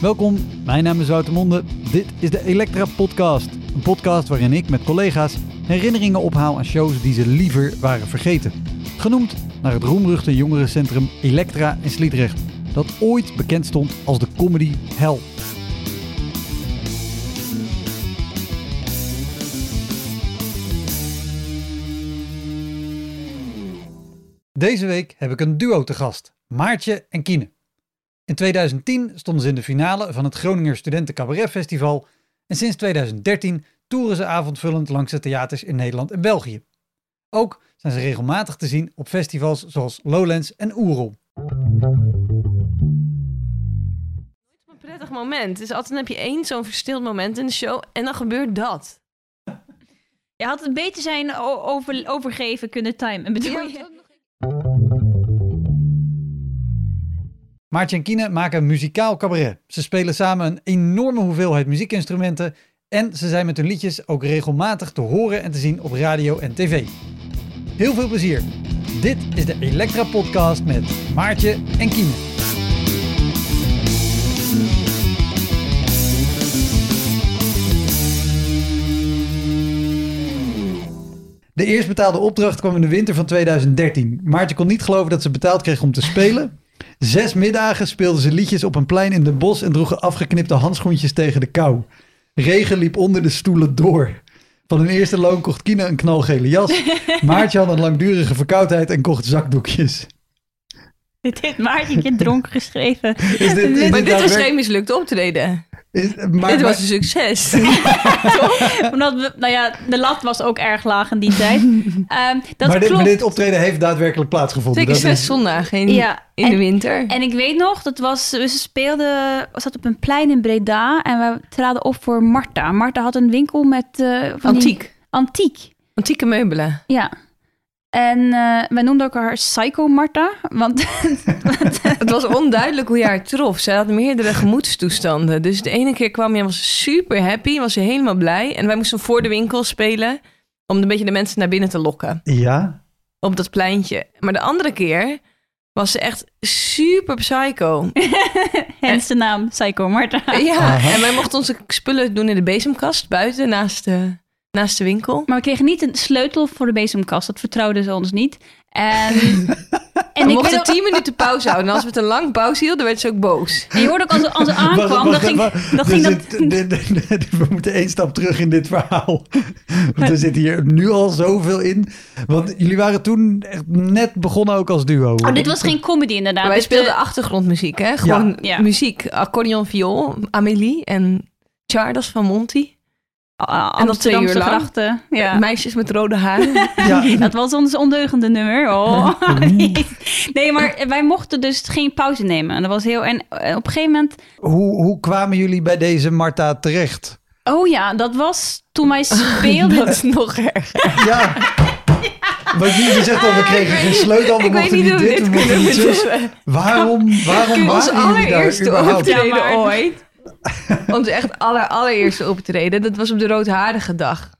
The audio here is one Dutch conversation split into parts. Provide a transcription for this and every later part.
Welkom, mijn naam is Wouter Monde. Dit is de Elektra Podcast. Een podcast waarin ik met collega's herinneringen ophaal aan shows die ze liever waren vergeten. Genoemd naar het roemruchte jongerencentrum Elektra in Sliedrecht, dat ooit bekend stond als de comedy hell. Deze week heb ik een duo te gast, Maartje en Kine. In 2010 stonden ze in de finale van het Groninger Studenten Cabaret Festival en sinds 2013 toeren ze avondvullend langs de theaters in Nederland en België. Ook zijn ze regelmatig te zien op festivals zoals Lowlands en Oerol. een prettig moment. Dus altijd heb je één zo'n verstild moment in de show en dan gebeurt dat. Je had het beter zijn over, overgeven kunnen timen. Bedoel je? Maartje en Kine maken muzikaal cabaret. Ze spelen samen een enorme hoeveelheid muziekinstrumenten en ze zijn met hun liedjes ook regelmatig te horen en te zien op radio en tv. Heel veel plezier. Dit is de Elektra Podcast met Maartje en Kine. De eerst betaalde opdracht kwam in de winter van 2013. Maartje kon niet geloven dat ze betaald kreeg om te spelen. Zes middagen speelden ze liedjes op een plein in de bos en droegen afgeknipte handschoentjes tegen de kou. Regen liep onder de stoelen door. Van hun eerste loon kocht Kina een knalgele jas. Maartje had een langdurige verkoudheid en kocht zakdoekjes. Dit heeft Maartje een keer dronken geschreven. Is dit, is Maar dit was daadwerkelijk- geen mislukt optreden. Is- maar- dit was een succes. Omdat we, nou ja, de lat was ook erg laag in die tijd. Ehm, dat maar, dit, klopt. maar dit optreden heeft daadwerkelijk plaatsgevonden. Zeker Dat zes is- zondagen in, Ja, in en- de winter. En ik weet nog, dat was, ze speelden, was dat op een plein in Breda en we traden op voor Marta. Marta had een winkel met eh, van die- Antiek. antiek, Antieke meubelen. ja. En eh, wij noemden ook haar Psycho Marta, want Het was onduidelijk hoe je haar trof. Zij had meerdere gemoedstoestanden. Dus de ene keer kwam je en was super happy, was ze helemaal blij. En wij moesten voor de winkel spelen om een beetje de mensen naar binnen te lokken. Ja, Op dat pleintje. Maar de andere keer was ze echt super psycho. hens de naam Psycho Marta. Ja, Aha. en wij mochten onze spullen doen in de bezemkast buiten naast de, naast de winkel. Maar we kregen niet een sleutel voor de bezemkast. Dat vertrouwden ze ons niet. En, en We ik mochten tien minuten pauze houden. En als we het een lang pauze hielden, werd ze ook boos. en je hoorde ook als, als ze aankwam, Wacht, dan wacht, ging, wacht. dan ging dat... zit- dit- dit- dit- we moeten één stap terug in dit verhaal. Want er zit hier nu al zoveel in. Want jullie waren toen echt net begonnen ook als duo. Oh, dit was geen comedy inderdaad. Maar wij eh, speelden achtergrondmuziek, hè? Gewoon Ja. muziek. Accordeon, viool, Amélie en Charles van Monty. Amsterdamse grachten. Ja. Meisjes met rode haren. Ja, Dat was ons ondeugende nummer. Oh. Nee, maar wij mochten dus geen pauze nemen. En dat was heel. En eh, op een gegeven moment. hoe, hoe kwamen jullie bij deze Marta terecht? Oh ja, dat was toen wij speelden. dat is nog erger. Ja. Want jullie zegt al, we kregen geen sleutel, we mochten niet niet dit, we mochten kunnen niet. Waarom, waarom waren jullie daar überhaupt? Ja, maar- ooit. Ons echt aller, allereerste optreden. Dat was op de Roodharige dag.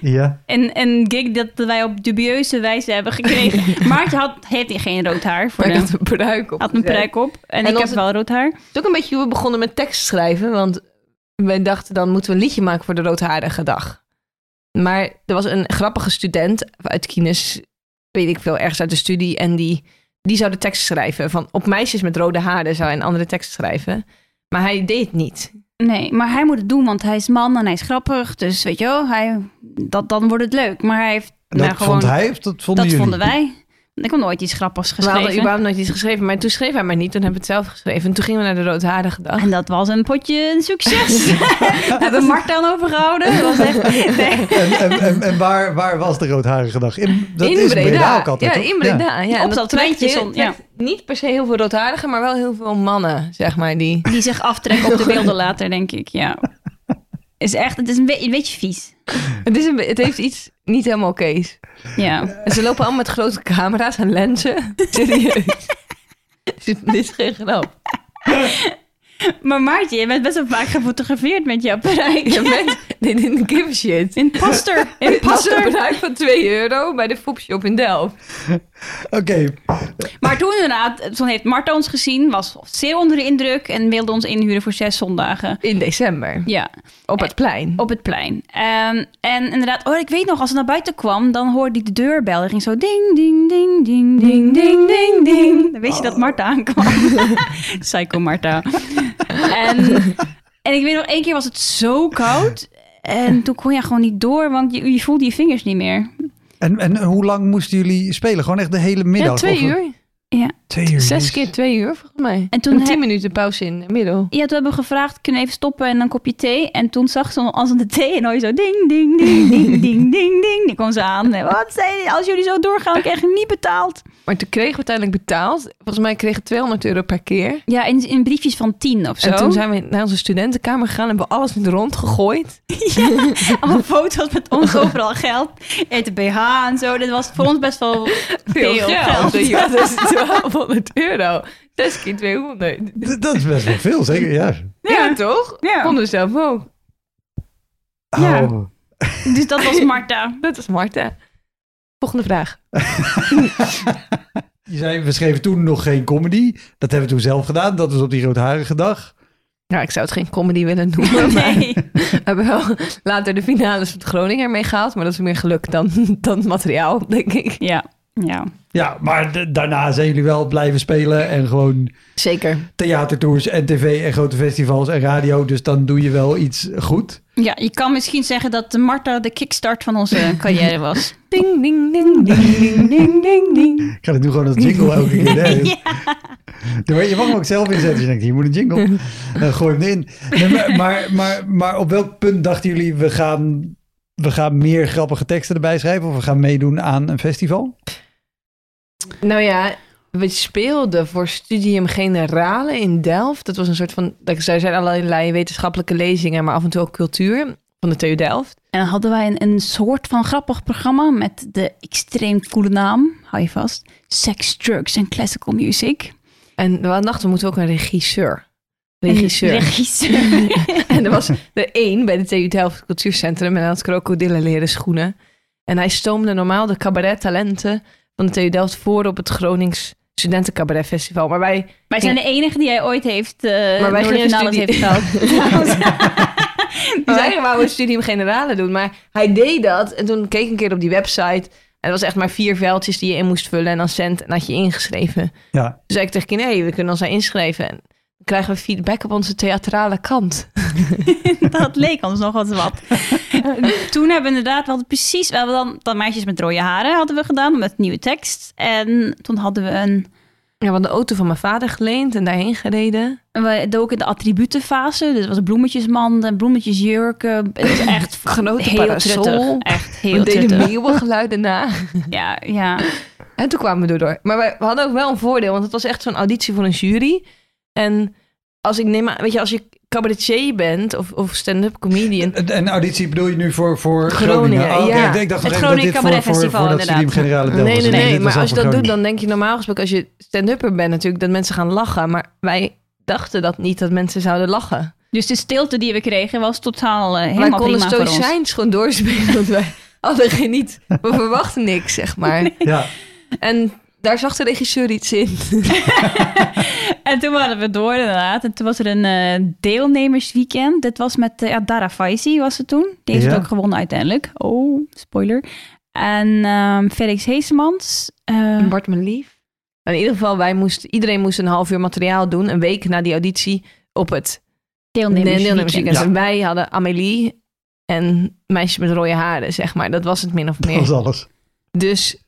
Ja. En een gig dat wij op dubieuze wijze hebben gekregen. Maartje had, heeft geen rood haar. Voor Maar de, had een pruik op. had een pruik op. En, En ik heb wel rood haar. Het is ook een beetje hoe we begonnen met tekst schrijven. Want wij dachten, dan moeten we een liedje maken voor de Roodharige dag. Maar er was een grappige student uit Kines, weet ik veel, ergens uit de studie. En die, die zou de tekst schrijven. Van op meisjes met rode haren zou hij een andere tekst schrijven. Maar hij deed het niet. Nee, maar hij moet het doen, want hij is man en hij is grappig. Dus weet je wel, hij, dat, dan wordt het leuk. Maar hij heeft Dat nou, gewoon, vond hij of dat vonden dat jullie? vonden wij. Ik heb nooit iets grappigs We hadden geschreven. überhaupt nooit iets geschreven. Maar toen schreef hij maar niet. Toen hebben we het zelf geschreven. En toen gingen we naar de Roodharige Dag. En dat was een potje een succes. We hebben Marta aan overgehouden. Dat was echt... Nee. En, en, en, en waar, waar was de roodharige dag? In, dat in is Breda. Breda ook altijd, ja, toch? in Breda. Ja. en Op dat treintje heel- ja. Niet per se heel veel roodharigen, maar wel heel veel mannen, zeg maar. Die... Die zich aftrekken op de beelden later, denk ik. Ja. Is echt, het is een, be- een beetje vies. Het, is een, be- het heeft iets niet helemaal oké's. Ja. En ze lopen allemaal met grote camera's en lenzen. Serieus. Dit is geen grap. Maar Maartje, je bent best wel vaak gefotografeerd met jouw bereik. Je bent they didn't give a shit. In. In een bedrag van 2 euro bij de Fopshop in Delft. Oké, Maar toen inderdaad, toen heeft Marta ons gezien, was zeer onder de indruk en wilde ons inhuren voor zes zondagen. In december. Ja, Op het plein. op het plein. Ehm, en inderdaad, oh, ik weet nog, als ze naar buiten kwam, dan hoorde ik de deurbel. Er ging zo ding, ding, ding, ding, ding, ding, ding, ding. Dan weet je dat Marta aankwam. Psycho Marta. En, en ik weet nog, één keer was het zo koud. En toen kon je gewoon niet door, want je, je voelde je vingers niet meer. en, en hoe lang moesten jullie spelen? Gewoon echt de hele middag? Ja, twee Of- uur. Ja. Twee uur. Zes keer twee uur, volgens mij. En toen En tien minuten pauze in het middel. Ja, toen hebben we gevraagd, kunnen we even stoppen en een kopje thee? En toen zag ze als een de thee en hoor je zo ding, ding, ding, ding, ding, ding, ding. Die kwam ze aan. En Wat zei? Als jullie zo doorgaan, krijg je niet betaald. Maar toen kregen we uiteindelijk betaald. Volgens mij kregen we 200 euro per keer. Ja, in, in briefjes van tien of zo. En toen zijn we naar onze studentenkamer gegaan en hebben we alles in de rond gegooid. Allemaal foto's met ons overal geld. Eten BH en zo. Dit was voor ons best wel veel, geld. Ja, dat is 1200 euro. 6 keer 200. D- Dat is best wel veel, zeker? Ja. Ja, toch? Ja. Vonden we zelf ook. Ja. Oh. Dus dat was Marta. Dat is Marta. Volgende vraag. Je zei, we schreven toen nog geen comedy. Dat hebben we toen zelf gedaan. Dat was op die roodharige dag. Nou, ik zou het geen comedy willen noemen. Maar Nee. we hebben wel later de finales van het Groninger meegehaald. Maar dat is meer geluk dan, dan materiaal, denk ik. Ja, ja. Ja, maar daarna zijn jullie wel blijven spelen. En gewoon Zeker. theatertours en tv en grote festivals en radio. Dus dan doe je wel iets goed. Ja, je kan misschien zeggen dat Marta de kickstart van onze carrière was. Ding, ding, ding, ding, ding, ding, ding, ding. Ik ga het nu gewoon als jingle elke keer. Hè? Ja. Je mag hem ook zelf inzetten. Je denkt, hier moet een jingle. Dan gooi hem. Nee, maar, maar, maar, maar op welk punt dachten jullie, we gaan, we gaan meer grappige teksten erbij schrijven? Of we gaan meedoen aan een festival? Nou ja, we speelden voor Studium Generale in Delft. Dat was een soort van, er zijn allerlei wetenschappelijke lezingen, maar af en toe ook cultuur van de TU Delft. En dan hadden wij een, een soort van grappig programma met de extreem coole naam, hou je vast, Sex, Drugs en Classical Music. En we dachten, we moeten ook een regisseur. Regisseur. En er was er één bij de TU Delft Cultuurcentrum en hij had krokodillen leren schoenen. En hij stoomde normaal de cabarettalenten van de TU Delft voor op het Gronings Studentencabaret Festival. Maar wij wij zijn de enige die hij ooit heeft uh, Maar wij door de gingen finales studie- heeft gehaald. Wij wouden een studium generale doen, maar hij deed dat. En toen keek ik een keer op die website. En het was echt maar vier veldjes die je in moest vullen. En dan cent en had je ingeschreven. Ja. Dus zei ik tegen kind, nee, we kunnen ons daar inschrijven. En krijgen we feedback op onze theatrale kant. dat leek ons nog wat wat. Toen hebben we inderdaad, we hadden precies, we dan, dan meisjes met rode haren hadden we gedaan met nieuwe tekst. En toen hadden we een, Ja, we hadden de auto van mijn vader geleend en daarheen gereden. we deden ook in de attributenfase. Dus het was bloemetjesmanden, bloemetjesjurken. Het was echt Grote heel parasol. truttig. Echt We heel deden truttig. meeuwengeluiden na. Ja, ja. En toen kwamen we er door. Maar we, we hadden ook wel een voordeel, want het was echt zo'n auditie voor een jury. En als ik neem aan, weet je, als je cabaretier bent of, of stand-up comedian, En, en auditie bedoel je nu voor, voor Groningen, Groningen? Oh, ja. Ik, ik dacht Het dat dit Groningen voor, Cabaret voor, Festival, voor dat inderdaad. Generale Nee, nee, nee. Maar al als je voor dat doet, dan denk je normaal gesproken als je stand-upper bent natuurlijk dat mensen gaan lachen. Maar wij dachten dat niet, dat mensen zouden lachen. Dus de stilte die we kregen was totaal eh, helemaal konden prima voor ons. stoïcijns gewoon doorspelen. Want wij hadden geen niet, we verwachten niks, zeg maar. Ja, En daar zag de regisseur iets in. En toen hadden we door inderdaad. En toen was er een eh, deelnemersweekend. Dit was met uh, ja, Dara Faisi was het toen. Die heeft Ja. het ook gewonnen uiteindelijk. Oh, spoiler. En ehm, Felix Heesemans. eh, Bart mijn lief. In ieder geval, wij moesten, iedereen moest een half uur materiaal doen. Een week na die auditie op het deelnemersweekend. deelnemersweekend. Ja. En wij hadden Amélie en meisjes met rode haren, zeg maar. Dat was het min of dat meer. was alles. Dus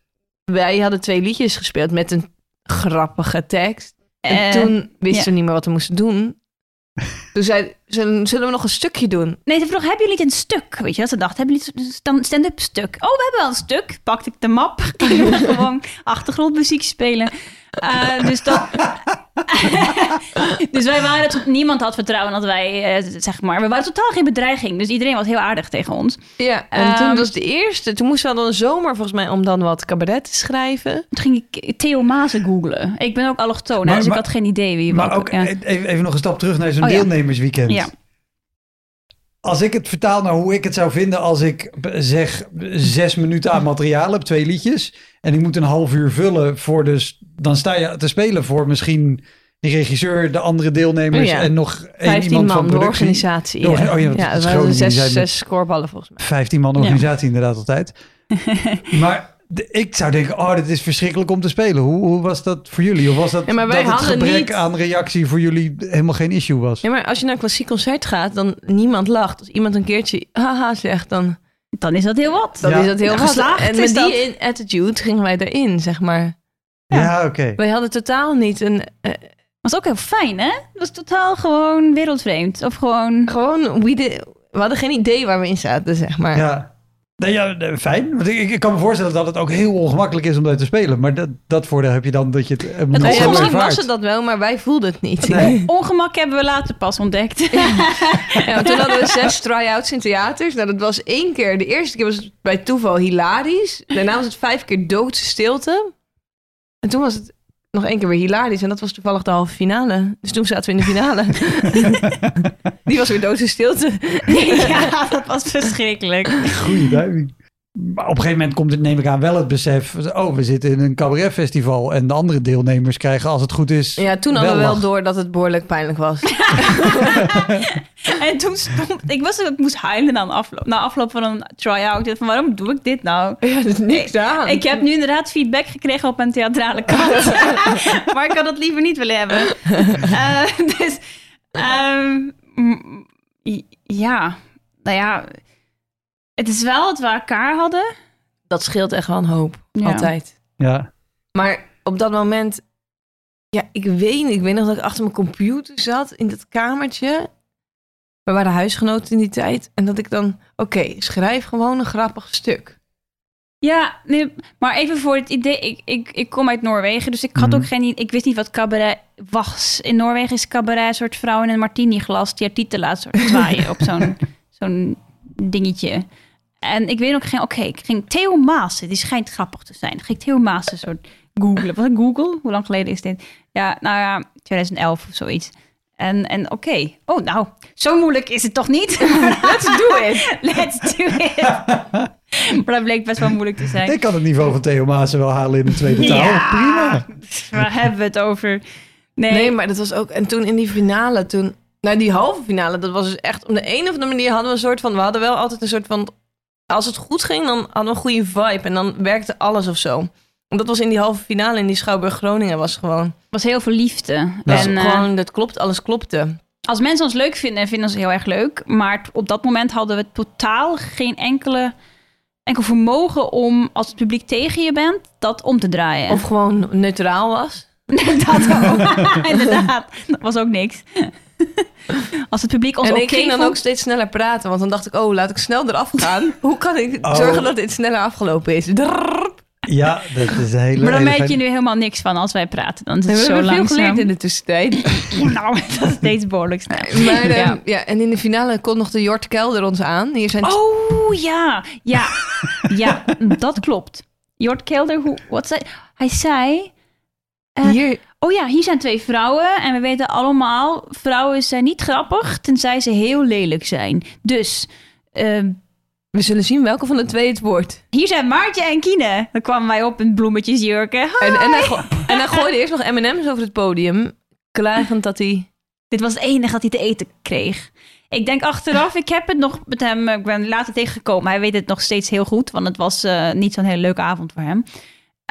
wij hadden twee liedjes gespeeld met een grappige tekst. En toen wisten ja. we niet meer wat we moesten doen. Toen zei zullen, zullen we nog een stukje doen? Nee, ze vroeg, hebben jullie een stuk? Weet je wat ze dacht? Hebben jullie een stand- stand-up stuk? Oh, we hebben wel een stuk. Pakte ik de map. Gewoon achtergrondmuziek spelen. Eh, dus dat... dus wij waren... tot- Niemand had vertrouwen dat wij, eh, zeg maar... We waren totaal geen bedreiging. Dus iedereen was heel aardig tegen ons. Ja, en toen Ehm, was de eerste. Toen moesten we dan een zomer volgens mij om dan wat cabaret te schrijven. Toen ging ik Theo Maasen googlen. Ik ben ook allochtoon, Maar- dus ik had geen idee wie Maar ook ja. even, even nog een stap terug naar zo'n Oh deelnemersweekend. Ja. Als ik het vertaal naar hoe ik het zou vinden als ik b- zeg zes minuten aan materiaal heb, twee liedjes. En ik moet een half uur vullen voor dus. Dan sta je te spelen voor misschien de regisseur, de andere deelnemers Oh ja. en nog één 15 iemand van man, de organisatie. De orga- ja. oh ja, want ja, is zes, zes scoreballen volgens mij. 15 man organisatie inderdaad altijd. maar de- ik zou denken, oh, dit is verschrikkelijk om te spelen. Hoe, hoe was dat voor jullie? Of was dat Ja, maar wij dat het hadden gebrek niet- aan reactie voor jullie helemaal geen issue was? Ja, maar als je naar een klassiek concert gaat, dan niemand lacht. Als iemand een keertje haha zegt, dan, Dan is dat heel wat. dan Ja. is dat heel geslaagd En met dat. die in attitude gingen wij erin, zeg maar. Ja, oké. Wij hadden totaal niet een... eh, was ook heel fijn, hè? Het was totaal gewoon wereldvreemd. Of gewoon... gewoon, we, did- we hadden geen idee waar we in zaten, zeg maar. Ja. Nee, ja, fijn. Want ik, ik kan me voorstellen dat het ook heel ongemakkelijk is om daar te spelen. Maar dat, dat voordeel heb je dan dat je het, eh, nog ja, zo misschien ervaart. was het dat wel, maar wij voelden het niet. Nee. Ongemak hebben we later pas ontdekt. Ja, toen hadden we zes try-outs in theaters. Nou, dat was één keer. De eerste keer was het bij toeval hilarisch. Daarna was het vijf keer doodse stilte. En toen was het nog één keer weer hilarisch. En dat was toevallig de halve finale. Dus toen zaten we in de finale. Die was weer doodse stilte. ja, dat was verschrikkelijk. Goeie duiming. Maar op een gegeven moment komt het, neem ik aan, wel het besef. Oh, we zitten in een cabaretfestival. En de andere deelnemers krijgen, als het goed is. Ja, toen hadden we wel lach. door dat het behoorlijk pijnlijk was. En toen stond... Ik, was, ik moest huilen na afloop, na afloop van een try-out. Ik dacht van, waarom doe ik dit nou? Ja, er is niks aan. Ik heb nu inderdaad feedback gekregen op mijn theatrale kant. maar ik had het liever niet willen hebben. Eh, dus, ehm, ja, nou ja, het is wel dat we elkaar hadden. Dat scheelt echt wel een hoop. Ja. Altijd. Ja. Maar op dat moment, ja, ik weet. Ik weet nog dat ik achter mijn computer zat in dat kamertje. We waren huisgenoten in die tijd. En dat ik dan, oké, schrijf gewoon een grappig stuk. Ja, nee, maar even voor het idee. Ik, ik, ik kom uit Noorwegen, dus ik had Mhm. ook geen... Ik wist niet wat cabaret was. In Noorwegen is cabaret een soort vrouw in een martini glas... die haar titel laat soort zwaaien op zo'n zo'n dingetje. En ik weet ook geen... Oké, ik ging Theo Maassen, die schijnt grappig te zijn. Ik ging Theo Maassen soort googlen. Was het Google? Hoe lang geleden is dit? Ja, nou ja, 2011 of zoiets. En, en oké, oh nou, zo moeilijk is het toch niet? Let's do it. Let's do it. maar dat bleek best wel moeilijk te zijn. Ik kan het niveau van Theo Maassen wel halen in de tweede taal. Ja. Prima. Waar hebben we het over? Nee, Nee, maar dat was ook... En toen in die finale, toen... Nou, die halve finale, dat was dus echt... Op de een of andere manier hadden we een soort van... We hadden wel altijd een soort van... Als het goed ging, dan hadden we een goede vibe. En dan werkte alles of zo. En dat was in die halve finale in die Schouwburg Groningen was gewoon... was heel veel liefde. Ja. En eh, gewoon, dat klopt, alles klopte. als mensen ons leuk vinden, vinden ze heel erg leuk. Maar op dat moment hadden we totaal geen enkele, enkel vermogen om, als het publiek tegen je bent, dat om te draaien. Of gewoon neutraal was. dat ook. Inderdaad, dat was ook niks. als het publiek ons en ik ging dan vond- ook steeds sneller praten. Want dan dacht ik, oh, laat ik snel eraf gaan. Hoe kan ik Oh. zorgen dat dit sneller afgelopen is? Ja, dat is een hele... Maar dan merk je nu helemaal niks van als wij praten. Dan is We het zo hebben veel langzaam. geleerd in de tussentijd. Nou, dat is steeds behoorlijk snel. Maar ehm, Ja. ja. en in de finale kondigde Jort Kelder ons aan. Hier zijn Oh ja, ja, ja, dat klopt. Jort Kelder, hoe, wat zei hij? zei, eh, hier, oh ja, hier zijn twee vrouwen en we weten allemaal, vrouwen zijn niet grappig tenzij ze heel lelijk zijn. Dus ehm, we zullen zien welke van de twee het wordt. hier zijn Maartje en Kine. Dan kwamen wij op in bloemetjesjurken. En, en, hij, en hij gooide eerst nog M&M's over het podium. Klagend dat hij... Dit was het enige dat hij te eten kreeg. Ik denk achteraf, ik heb het nog met hem, ik ben later tegengekomen. Hij weet het nog steeds heel goed, want het was eh, niet zo'n hele leuke avond voor hem.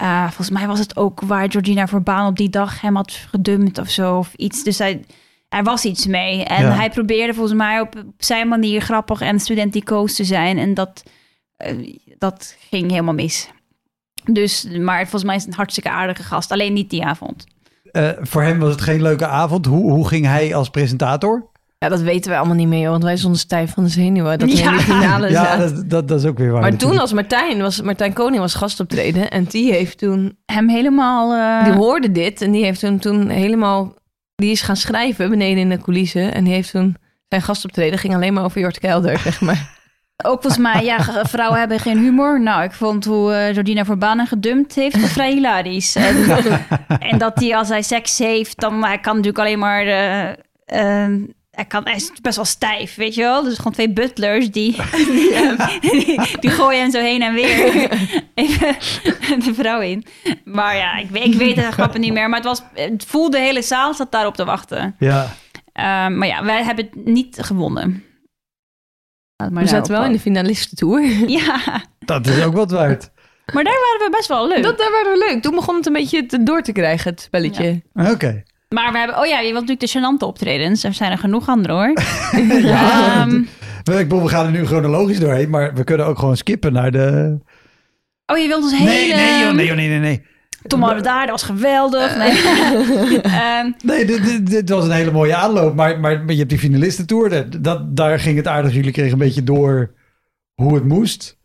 Eh, volgens mij was het ook waar Georgina Verbaan op die dag hem had gedumpt of zo of iets. Dus hij, er was iets mee. En Ja. hij probeerde volgens mij op, op zijn manier grappig en studenticoos te zijn. En dat, eh, dat ging helemaal mis. Dus, maar volgens mij is het een hartstikke aardige gast. Alleen niet die avond. Eh, voor hem was het geen leuke avond. Hoe, hoe ging hij als presentator? Ja, dat weten wij allemaal niet meer, joh, want wij stonden stijf van de zenuwen. Dat Ja. in de finale Ja, zaten. dat, dat, dat is ook weer waar. Maar toen was Martijn, was Martijn Koning was gastoptreden. En die heeft toen, Hem helemaal... eh, die hoorde dit. En die heeft toen, toen helemaal, die is gaan schrijven beneden in de coulissen. En die heeft toen, zijn gastoptreden ging alleen maar over Jort Kelder, zeg maar. Ook volgens mij, ja, vrouwen hebben geen humor. Nou, ik vond hoe eh Jordina Verbanen gedumpt heeft vrij hilarisch. En, en dat hij als hij seks heeft, dan hij kan natuurlijk alleen maar... eh, eh, hij, kan, hij is best wel stijf, weet je wel? Dus gewoon twee butlers die, die, die gooien hem zo heen en weer even de vrouw in. Maar ja, ik, weet- ik weet de grappen niet meer. Maar het, was, het voelde de hele zaal zat daarop te wachten. Ja, Eh, maar ja, wij hebben het niet gewonnen. Maar We zaten wel in de finalistentour. ja, dat is ook wat waard. maar daar waren we best wel leuk. Dat, dat werd wel leuk. Toen begon het een beetje te, door te krijgen, het spelletje. Oké. Maar we hebben, oh ja, je wilt natuurlijk de gênante optredens. Er zijn er genoeg andere hoor. Ja. Ehm, Ik bedoel, we gaan er nu chronologisch doorheen, maar we kunnen ook gewoon skippen naar de... oh, je wilt ons Nee, hele... nee, joh, nee, joh, nee, nee, nee. Waren we daar, dat was geweldig. Nee. Ehm, Nee, dit, dit, dit was een hele mooie aanloop, maar, maar, maar je hebt die finalistentour. Dat, dat, daar ging het aardig. Jullie kregen een beetje door hoe het moest.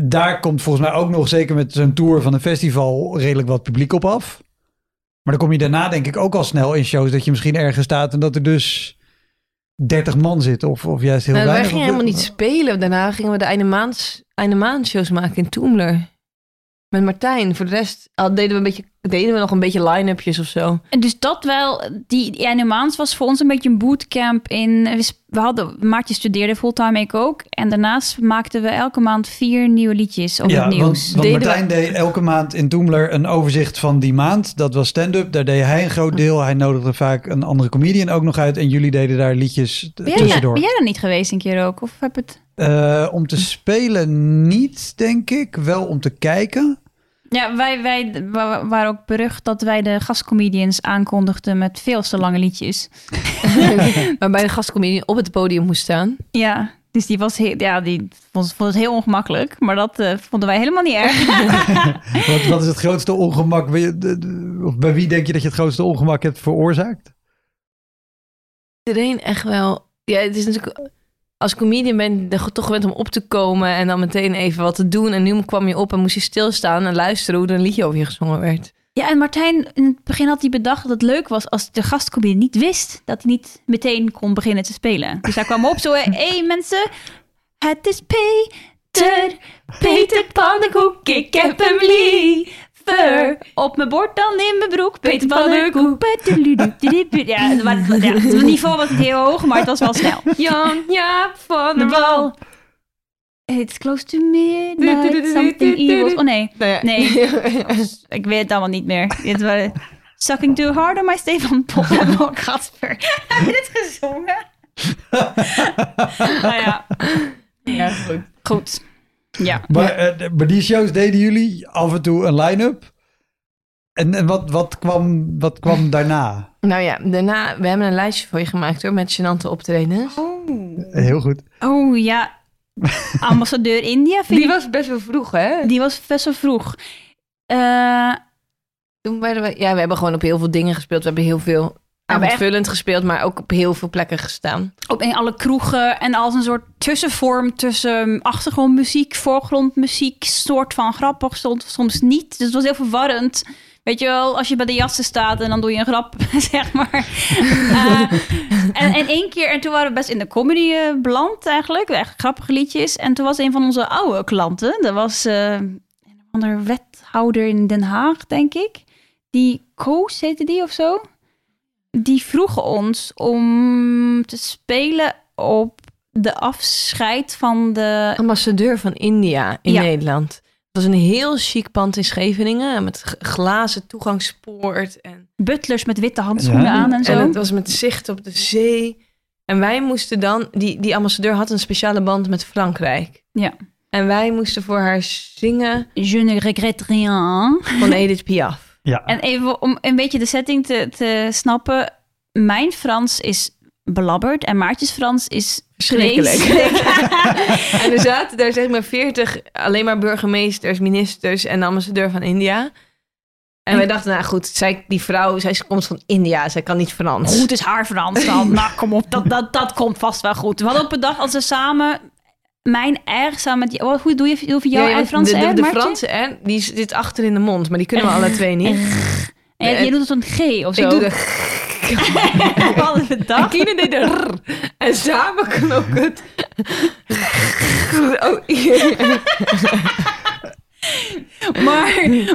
Daar komt volgens mij ook nog, zeker met zo'n tour van een festival, redelijk wat publiek op af. Maar dan kom je daarna denk ik ook al snel in shows dat je misschien ergens staat en dat er dus 30 man zit of, of juist heel Nou, wij weinig. gingen helemaal niet spelen. Daarna gingen we de einde maand, einde maand shows maken in Toemler. Met Martijn. Voor de rest al deden we, een beetje, deden we nog een beetje line-upjes of zo. en dus dat wel, die, ene maand was voor ons een beetje een bootcamp in... We, hadden, Maartje studeerde fulltime, ik ook. En daarnaast maakten we elke maand vier nieuwe liedjes op ja, het nieuws. Want, Martijn deed elke maand in Toemler een overzicht van die maand. Dat was stand-up. Daar deed hij een groot deel. Hij nodigde vaak een andere comedian ook nog uit. En jullie deden daar liedjes t- Ben jij, tussendoor. ben jij er niet geweest een keer ook? Of heb het... Eh, om te spelen niet, denk ik. Wel om te kijken. Ja, wij, wij wa- waren ook berucht dat wij de gastcomedians aankondigden met veel te lange liedjes. Waarbij de gastcomedian op het podium moest staan. Ja, dus die was heel, ja, die vond, vond het heel ongemakkelijk, maar dat eh, vonden wij helemaal niet erg. Wat, wat is het grootste ongemak? bij bij wie denk je dat je het grootste ongemak hebt veroorzaakt? Iedereen echt wel... Ja, het is natuurlijk... Als comedian ben je toch gewend om op te komen en dan meteen even wat te doen. En nu kwam je op en moest je stilstaan en luisteren hoe er een liedje over je gezongen werd. Ja, en Martijn, in het begin had hij bedacht dat het leuk was als de gastcomedian niet wist dat hij niet meteen kon beginnen te spelen. Dus hij kwam op zo, hé hey, mensen, het is Peter, Peter Pannenkoek, ik heb hem Op mijn bord dan in mijn broek, Peter Pannenkoek. Ja, het ja, het niveau was niet heel hoog, maar het was wel snel. Jan, ja, van De bal. It's close to midnight, something evil. Oh nee, nee. ik weet het allemaal niet meer. Dit was Sucking Too Hard on My Stefan Pop. Oh, Gasper. Heb je dit gezongen? nou ja. Ja, goed. Goed. Ja. Maar, eh, maar die shows deden jullie af en toe een line-up. En, en wat, wat, kwam, wat kwam daarna? Nou ja, daarna, we hebben een lijstje voor je gemaakt hoor, met gênante optredens. Heel goed. Oh ja. Ambassadeur India, vind Die ik- was best wel vroeg, hè? die was best wel vroeg. Eh, Toen werden we, ja, we hebben gewoon op heel veel dingen gespeeld. We hebben heel veel avondvullend gespeeld, maar ook op heel veel plekken gestaan. op in alle kroegen en als een soort tussenvorm tussen achtergrondmuziek, voorgrondmuziek, soort van grappig, soms, soms niet. Dus het was heel verwarrend. Weet je wel, als je bij de jassen staat en dan doe je een grap, zeg maar. Eh, en, en één keer, en toen waren we best in de comedy eh, beland eigenlijk, echt grappige liedjes. En toen was een van onze oude klanten, dat was eh, een ander wethouder in Den Haag, denk ik. Die Koos heette die of zo die vroegen ons om te spelen op de afscheid van de... Ambassadeur van India in Ja. Nederland. Het was een heel chic pand in Scheveningen met glazen toegangspoort. En, butlers met witte handschoenen Ja. aan en zo. en het was met zicht op de zee. En wij moesten dan, die, die ambassadeur had een speciale band met Frankrijk. Ja. En wij moesten voor haar zingen Je ne regrette rien. van Edith Piaf. Ja. En even om een beetje de setting te, te snappen. Mijn Frans is belabberd. En Maartjes Frans is Verschrikkelijk. vreselijk. En er zaten daar zeg maar veertig alleen maar burgemeesters, ministers en de ambassadeur van India. En wij dachten, nou goed, zij, die vrouw, zij komt van India, zij kan niet Frans. Goed is haar Frans dan. nou, kom op, dat, dat, dat komt vast wel goed. We hadden op een dag als we samen mijn R samen met oh, Hoe doe je, hoe jouw Ja, en Franse de, de, de? Franse R, die zit achter in de mond, maar die kunnen we alle twee niet. En jij- jij doet het een G of zo. Ik doe de En bedacht. Kine deed de rrr. En samen klonk het. Oh, Maar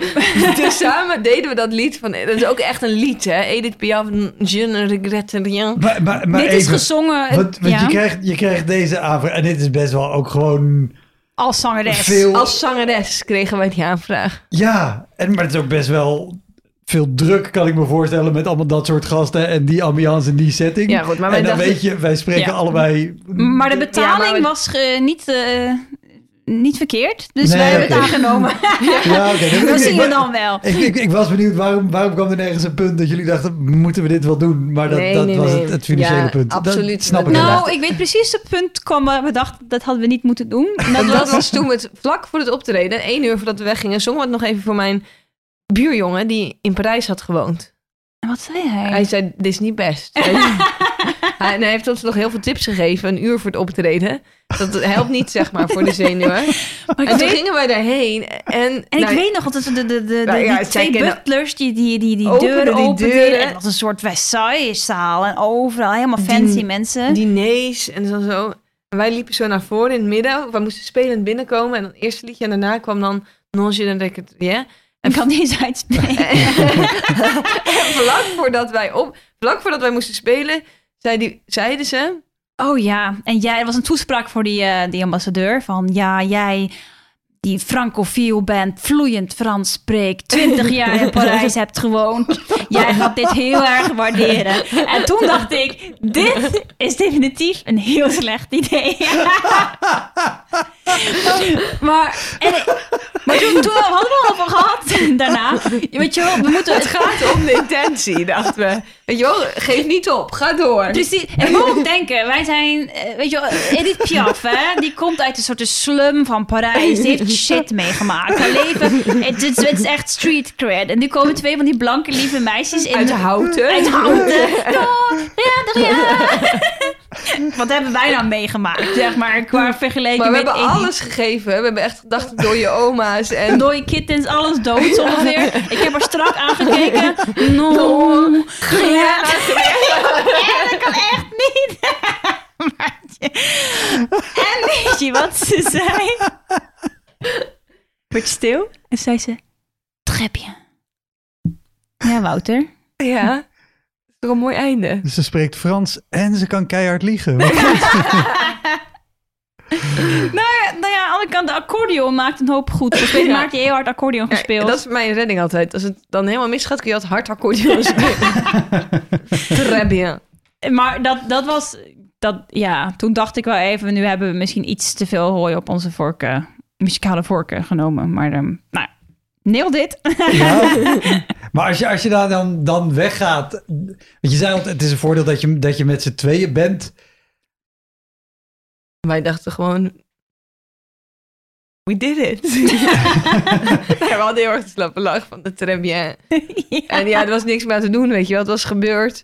dus samen deden we dat lied van. Dat is ook echt een lied, hè? Edith Piaf, Je ne regrette rien. Maar, maar, maar dit is gezongen Want, want ja, je, krijgt, je krijgt deze aanvraag. En dit is best wel ook gewoon als zangeres. veel... Als zangeres kregen wij die aanvraag. Ja, en, maar het is ook best wel veel druk, kan ik me voorstellen, met allemaal dat soort gasten en die ambiance en die setting. Ja, goed, maar wij en dan dachten- weet je, wij spreken Ja. allebei... Maar de betaling Ja, maar we- was eh, niet, eh, niet verkeerd. Dus Nee, wij hebben het aangenomen. Ja, oké. Dat ik- zie ik- je dan wel. Ik, ik, ik was benieuwd, waarom, waarom kwam er nergens een punt dat jullie dachten, moeten we dit wel doen? Maar dat, Nee, dat nee, was nee. het, het financiële Ja, punt. absoluut. Dat snap ik Nou. Nou, ik weet precies het punt kwam waar we dachten dat hadden we niet moeten doen. En Dat, dat dat was, toen het vlak voor het optreden, één uur voordat we weggingen, zongen we het nog even voor mijn buurjongen die in Parijs had gewoond. Wat zei hij? Hij zei, dit is niet best. hij, en hij heeft ons nog heel veel tips gegeven, een uur voor het optreden. Dat helpt niet, zeg maar, voor de zenuwen. Maar En toen gingen wij daarheen. En, En nou, ik weet nog, want de, de, de, de, Nou ja, die twee butlers die die, die, die Openen deuren die openden. deuren. En het was een soort Versailles-zaal. En overal helemaal fancy Die- mensen. diners en zo, zo. En wij liepen zo naar voren in het midden. We moesten spelend binnenkomen. En dan het eerste liedje en daarna kwam dan Non je ne regrette rien. Ik kan niet eens uitspreken. En vlak voordat wij op, vlak voordat wij moesten spelen, zei die, zeiden ze. Oh ja, en jij, er was een toespraak voor die, eh, die ambassadeur van ja, jij die francofiel bent, vloeiend Frans spreekt, 20 jaar in Parijs hebt gewoond. Jij gaat dit heel erg waarderen. En toen dacht ik, dit is definitief een heel slecht idee. maar, en, maar toen, toen hadden we het over gehad daarna. Weet je wel, we moeten Het gaat om de intentie, dachten we. Weet je wel, geef niet op, ga door. Precies. En we ook denken, wij zijn, eh, weet je wel, Edith Piaf, hè? Die komt uit een soort slum van Parijs. Die heeft shit meegemaakt. Haar leven, het is, het is echt street cred. En nu komen twee van die blanke lieve meisjes in Uit houten. Uit houten. Oh, ja, ja. Wat hebben wij nou meegemaakt, zeg maar, qua vergeleken Maar we met hebben alles gegeven. We hebben echt gedacht door je oma's. En Dode kittens, alles dood zo ongeveer. Ik heb er strak aangekeken. No. Ja, dat kan echt niet. Maartje. En weet je wat ze zei? Werd stil en zei ze... Bien. Ja, Wouter. ja, toch een mooi einde. Dus ze spreekt Frans en ze kan keihard liegen. Nou ja, nou ja, aan de andere kant, de accordeon maakt een hoop goed. Dus weet Ja. Maartje heel hard accordeon Ja, gespeeld. dat is mijn redding altijd. Als het dan helemaal misgaat, kun je altijd hard accordeon spelen. Très bien. Maar dat, dat was... Dat, ja, toen dacht ik wel even... Nu hebben we misschien iets te veel hooi op onze vorken... Muzikale vorken genomen. Maar ehm nou, nail dit. Ja. Maar als je, als je daar dan, dan weggaat. Want je zei altijd, het is een voordeel dat je, dat je met z'n tweeën bent. Wij dachten gewoon... We did it. we hadden heel erg te slappe lach van de très bien. En ja, er was niks meer aan te doen, weet je wel. Het was gebeurd.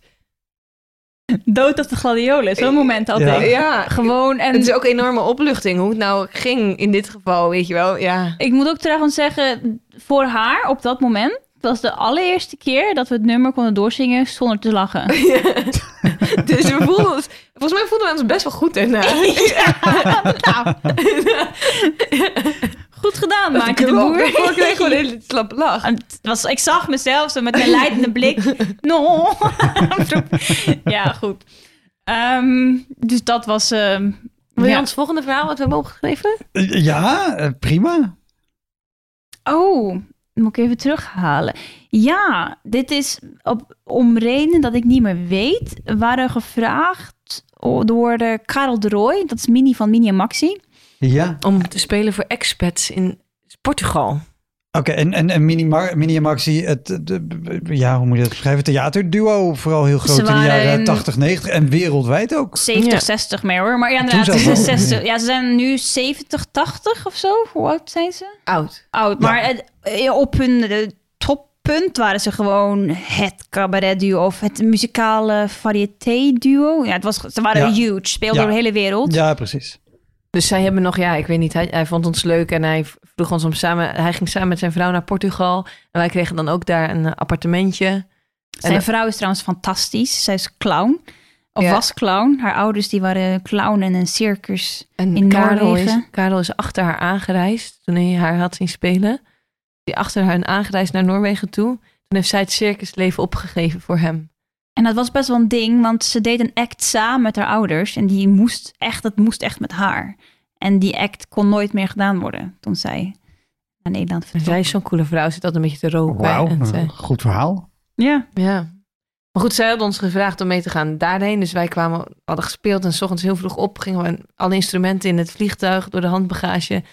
Dood als de gladiolen. Zo'n moment had Ja. Ja, Gewoon, en het is ook enorme opluchting hoe het nou ging in dit geval, weet je wel. Ja. ik moet ook trouwens zeggen, voor haar op dat moment... was de allereerste keer dat we het nummer konden doorzingen zonder te lachen. Dus we voelden ons, volgens mij voelden we ons best wel goed daarna. nou, goed gedaan, Maartje de. Boer. Ik kreeg gewoon een hele slappe lach. En het was, ik zag mezelf zo met een leidende blik. No. ja, goed. Ehm, dus dat was... ehm, Wil je ja. ons volgende verhaal wat we hebben opgeschreven? Ja, eh, prima. Oh, moet ik even terughalen. Ja, dit is op, om reden dat ik niet meer weet. We waren gevraagd door de Karel de Roy. Dat is Mini van Mini en Maxi. Ja. Om te spelen voor expats in Portugal. Oké, en, en, en Mini, Mar- Mini en Maxi, het, de, ja, hoe moet je dat beschrijven? Theaterduo, vooral heel groot Ze in de jaren in- 80, 90 en wereldwijd ook. 70, Ja. 60 meer hoor. Maar ja, inderdaad. 60. Ja, ze zijn nu 70, 80 of zo. Hoe oud zijn ze? Oud. Oud. Maar het- eh, op hun eh, toppunt waren ze gewoon het cabaretduo of het muzikale variété-duo. Ja, het was, ze waren Ja. huge, speelden Ja. door de hele wereld. Ja, precies. Dus zij hebben nog, ja, ik weet niet, hij, hij vond ons leuk en hij vroeg ons om samen, hij ging samen met zijn vrouw naar Portugal. En wij kregen dan ook daar een appartementje. Zijn En- vrouw is trouwens fantastisch. Zij is clown. Of Ja. was clown. Haar ouders die waren clown in een circus. En In Karel is, Noorwegen. Karel is achter haar aangereisd toen hij haar had zien spelen. Die achter haar aangereisd naar Noorwegen toe. Toen heeft zij het circusleven opgegeven voor hem. En dat was best wel een ding, want ze deed een act samen met haar ouders. En die moest echt, dat moest echt met haar. En die act kon nooit meer gedaan worden toen zij naar Nederland En vertrok. zij is zo'n coole vrouw, zit altijd een beetje te roken. Wauw, een goed verhaal. Ja. ja. Maar goed, zij had ons gevraagd om mee te gaan daarheen. Dus wij kwamen, hadden gespeeld en s ochtends heel vroeg op. Gingen we alle instrumenten in het vliegtuig door de handbagage.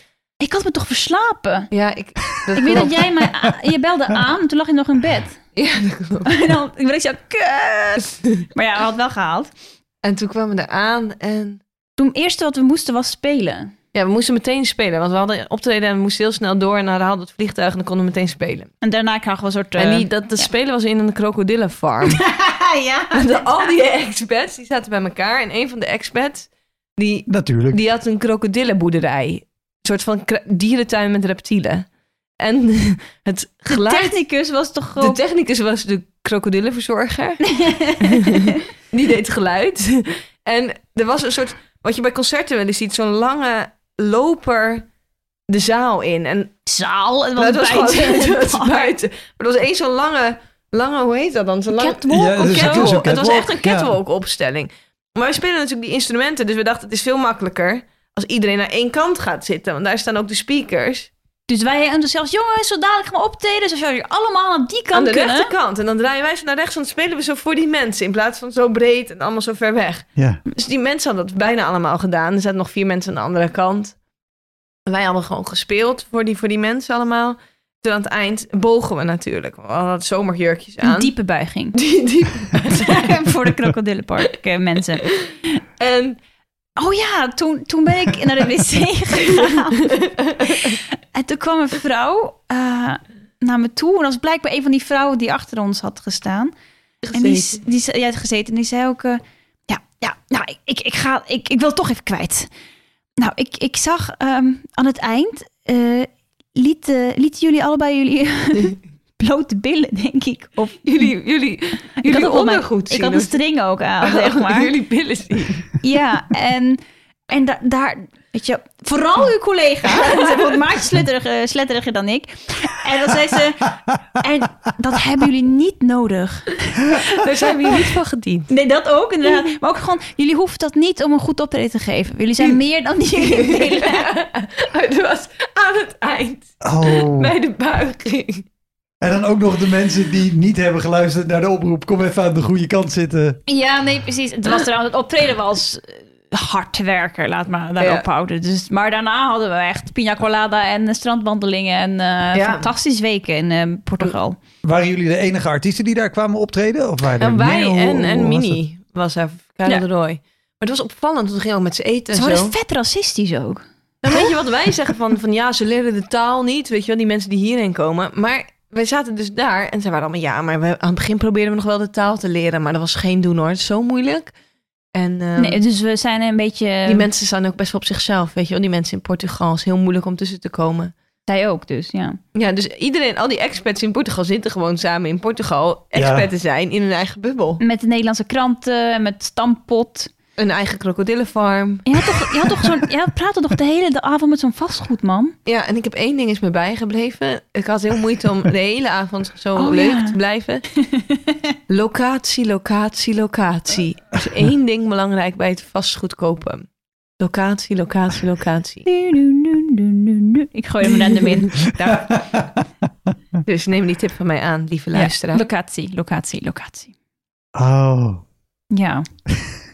Ik had me toch verslapen? Ja, ik... Dat Ik weet dat jij mij... Je belde aan en toen lag je nog in bed. Ja, dat klopt. En dan ik werd zo, kut. Maar ja, we hadden het wel gehaald. En toen kwamen we eraan en... Toen het eerste wat we moesten was spelen. Ja, we moesten meteen spelen. Want we hadden optreden en we moesten heel snel door. En dan haalden we het vliegtuig en dan konden we meteen spelen. En daarna kregen we een soort... en eh, die, dat, dat spelen was in een krokodillenfarm. ja. En de- al die expats, die zaten bij elkaar. En een van de expats, die, Natuurlijk. die had een krokodillenboerderij. Een soort van dierentuin met reptielen. En het De geluid... technicus was toch De gewoon... technicus was de krokodillenverzorger. die deed geluid. En er was een soort... Wat je bij concerten wel eens ziet, zo'n lange loper de zaal in. En zaal. Het was, Nou, het was buiten. gewoon het was buiten. Maar er was één zo'n lange, lange, hoe heet dat dan? Zo'n lange Catwalk Ja, dus het catwalk. was echt een ja. catwalk opstelling. Maar we spelen natuurlijk die instrumenten, dus we dachten het is veel makkelijker als iedereen naar één kant gaat zitten. Want daar staan ook de speakers Dus wij hebben zelfs, jongens, zo dadelijk gaan we optreden. Dus als jullie allemaal aan die kant aan de kunnen. rechterkant. En dan draaien wij zo naar rechts en dan spelen we zo voor die mensen in plaats van zo breed en allemaal zo ver weg. Ja. Dus die mensen hadden dat bijna allemaal gedaan. Er zaten nog vier mensen aan de andere kant. En wij hadden gewoon gespeeld voor die, voor die mensen allemaal. Toen aan het eind bogen we natuurlijk. We hadden zomerjurkjes aan. Een diepe buiging. Die, die, Voor de krokodillenpark mensen. en Oh ja, toen, toen ben ik naar de wc gegaan. en toen kwam een vrouw eh, naar me toe. En dat was blijkbaar een van die vrouwen die achter ons had gestaan. En die, die, had gezeten. En die zei ook... eh, ja, ja, nou, ik, ik, ik, ga, ik, ik wil toch even kwijt. Nou, ik, ik zag ehm, aan het eind... eh lieten, lieten jullie allebei jullie blote billen, denk ik. Of jullie, jullie, jullie ondergoed zien. Ik had een string ook aan, zeg Oh, maar. jullie billen zien. Ja, en, en da- daar, weet je, vooral uw collega, ze wordt maatje sletteriger, sletteriger dan ik. En dan zei ze, en dat hebben jullie niet nodig. Daar zijn we hier niet van gediend. Nee, dat ook inderdaad. Maar ook gewoon, jullie hoeven dat niet om een goed optreden te geven. Jullie zijn meer dan die jullie willen. Het was aan het eind, Oh. bij de buiging. En dan ook nog de mensen die niet hebben geluisterd naar de oproep. Kom even aan de goede kant zitten. Ja, nee, precies. Het, was trouwens, het optreden was eh, hard werken, laat maar daarop Ja. houden. Dus, maar daarna hadden we echt pina colada en eh, strandwandelingen en eh Ja. fantastisch weken in eh, Portugal. Waren jullie de enige artiesten die daar kwamen optreden? Of waren er En wij? Hoe- en, hoe en Mini was daar, Karel Ja. de Roy. Maar het was opvallend, toen gingen we met z'n eten Ze en zo. waren vet racistisch ook. Dan weet je wat wij zeggen van, van ja, ze leren de taal niet. Weet je wel, die mensen die hierheen komen. Maar wij zaten dus daar en zij waren allemaal ja, maar we, aan het begin probeerden we nog wel de taal te leren. Maar dat was geen doen hoor, het is zo moeilijk. En ehm, Nee, dus we zijn een beetje... die mensen staan ook best wel op zichzelf, weet je wel. Die mensen in Portugal is heel moeilijk om tussen te komen. Zij ook dus, ja. Ja, dus iedereen, al die expats in Portugal zitten gewoon samen in Portugal. Experten zijn in hun eigen bubbel. Met de Nederlandse kranten, en met stampot. Een eigen krokodillenfarm. Je had toch, je had toch zo'n... Je praatte toch de hele avond met zo'n vastgoedman? Ja, en ik heb één ding is me bijgebleven. Ik had heel moeite om de hele avond zo Oh, leuk ja. te blijven. Locatie, locatie, locatie. Er is één ding belangrijk bij het vastgoed kopen. Locatie, locatie, locatie. Ik gooi hem random in. Daar. Dus neem die tip van mij aan, lieve luisteraar. Ja, locatie, locatie, locatie. Oh. Ja.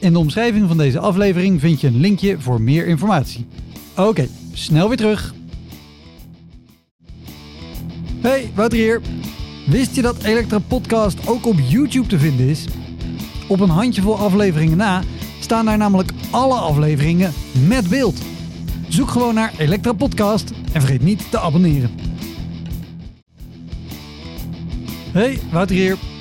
In de omschrijving van deze aflevering vind je een linkje voor meer informatie. Oké, snel weer terug. Hey, Wouter hier. Wist je dat Elektra Podcast ook op YouTube te vinden is? Op een handjevol afleveringen na staan daar namelijk alle afleveringen met beeld. Zoek gewoon naar Elektra Podcast en vergeet niet te abonneren. Hey, Wouter hier.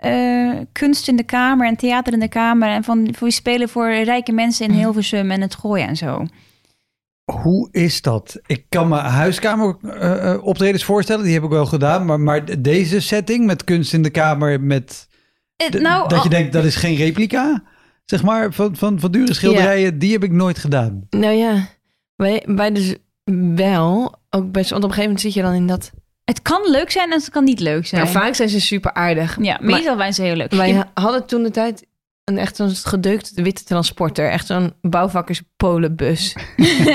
eh, kunst in de kamer en theater in de kamer. En van, we spelen voor rijke mensen in Hilversum en het gooien en zo. Hoe is dat? Ik kan me huiskamer eh, eh, optredens voorstellen, die heb ik wel gedaan. Maar, maar deze setting met kunst in de kamer, met nou, dat je denkt dat is geen replica, zeg maar, van, van, van dure schilderijen, die heb ik nooit gedaan. Nou ja, wij, wij dus wel. Ook best, want op een gegeven moment zit je dan in dat... het kan leuk zijn en het kan niet leuk zijn. Nou, vaak zijn ze super aardig. ja, meestal zijn ze heel leuk. Wij hadden toen de tijd een echt zo'n gedeukte witte transporter. Echt zo'n bouwvakkerspolenbus.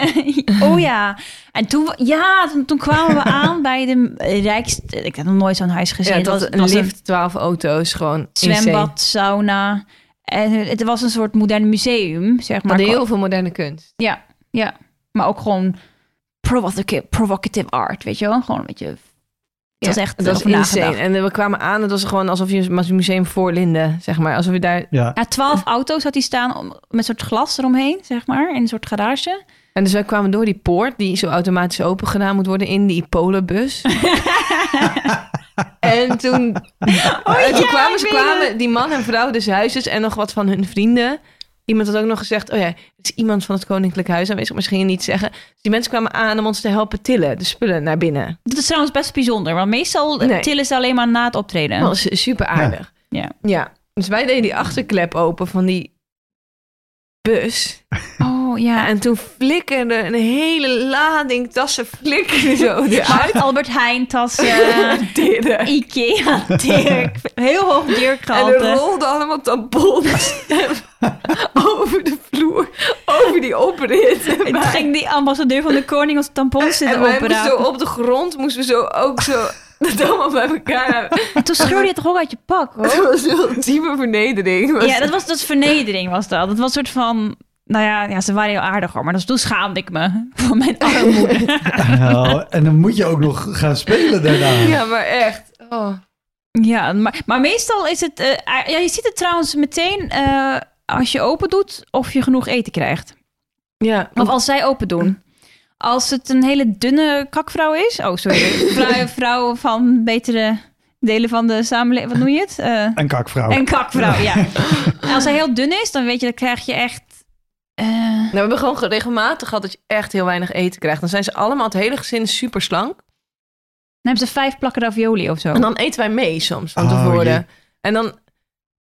oh ja. En toen, ja, toen, toen kwamen we aan bij de rijkste... Ik heb nog nooit zo'n huis gezien. Ja, het dat was, een lift, 12 auto's, gewoon zwembad, sauna. En het was een soort modern museum, zeg Maar maar. heel veel moderne kunst. Ja, ja. Maar ook gewoon provocative, provocative art, weet je wel? Gewoon een beetje... Het was echt dat was insane. En we kwamen aan, het was gewoon alsof je een museum voor Linden, zeg maar. Alsof je daar... Ja, Ja, twaalf auto's had hij staan om- met een soort glas eromheen, zeg maar, in een soort garage. En dus wij kwamen door die poort, die zo automatisch open gedaan moet worden, in die polenbus. en toen, en toen ja, kwamen ze, kwamen die man en vrouw des huizes en nog wat van hun vrienden. Iemand had ook nog gezegd, oh ja, er is iemand van het Koninklijk Huis aanwezig, misschien je niet zeggen. Dus die mensen kwamen aan om ons te helpen tillen, de spullen naar binnen. Dat is trouwens best bijzonder, want meestal Nee. tillen ze alleen maar na het optreden. Dat was super aardig. Ja. Ja, dus wij deden die achterklep open van die bus. Oh ja. En toen flikkerde een hele lading tassen flikkerde zo eruit. Albert Heijn tassen. Ikea, Dirk, heel hoog Dirk En er gehalte. rolden allemaal tampons over de vloer, over die oprit. En ging die ambassadeur van de koning als tampons en zitten wij moesten zo op de grond, moesten we zo ook zo dat allemaal bij elkaar. En toen scheurde je toch ook uit je pak, hoor. Dat was een ultieme vernedering. Was Ja, dat was dat vernedering was dat. Dat was een soort van... Nou ja, ja, ze waren heel aardig hoor. Maar dus toen schaamde ik me voor mijn armoede. Nou, en dan moet je ook nog gaan spelen daarna. Ja, maar echt. Oh. ja, maar, maar meestal is het... eh, ja, je ziet het trouwens meteen eh, als je open doet of je genoeg eten krijgt. Ja, Of als zij open doen. Als het een hele dunne kakvrouw is... Oh, sorry. Vrouw, vrouw van betere delen van de samenleving. Wat noem je het? Eh, Een kakvrouw. een kakvrouw, ja. Als hij heel dun is, dan weet je, dan krijg je echt... eh, Nou, we hebben gewoon regelmatig gehad dat je echt heel weinig eten krijgt. Dan zijn ze allemaal, het hele gezin, super slank. dan hebben ze vijf plakken ravioli of zo. En dan eten wij mee soms van Oh, tevoren. jee. En dan,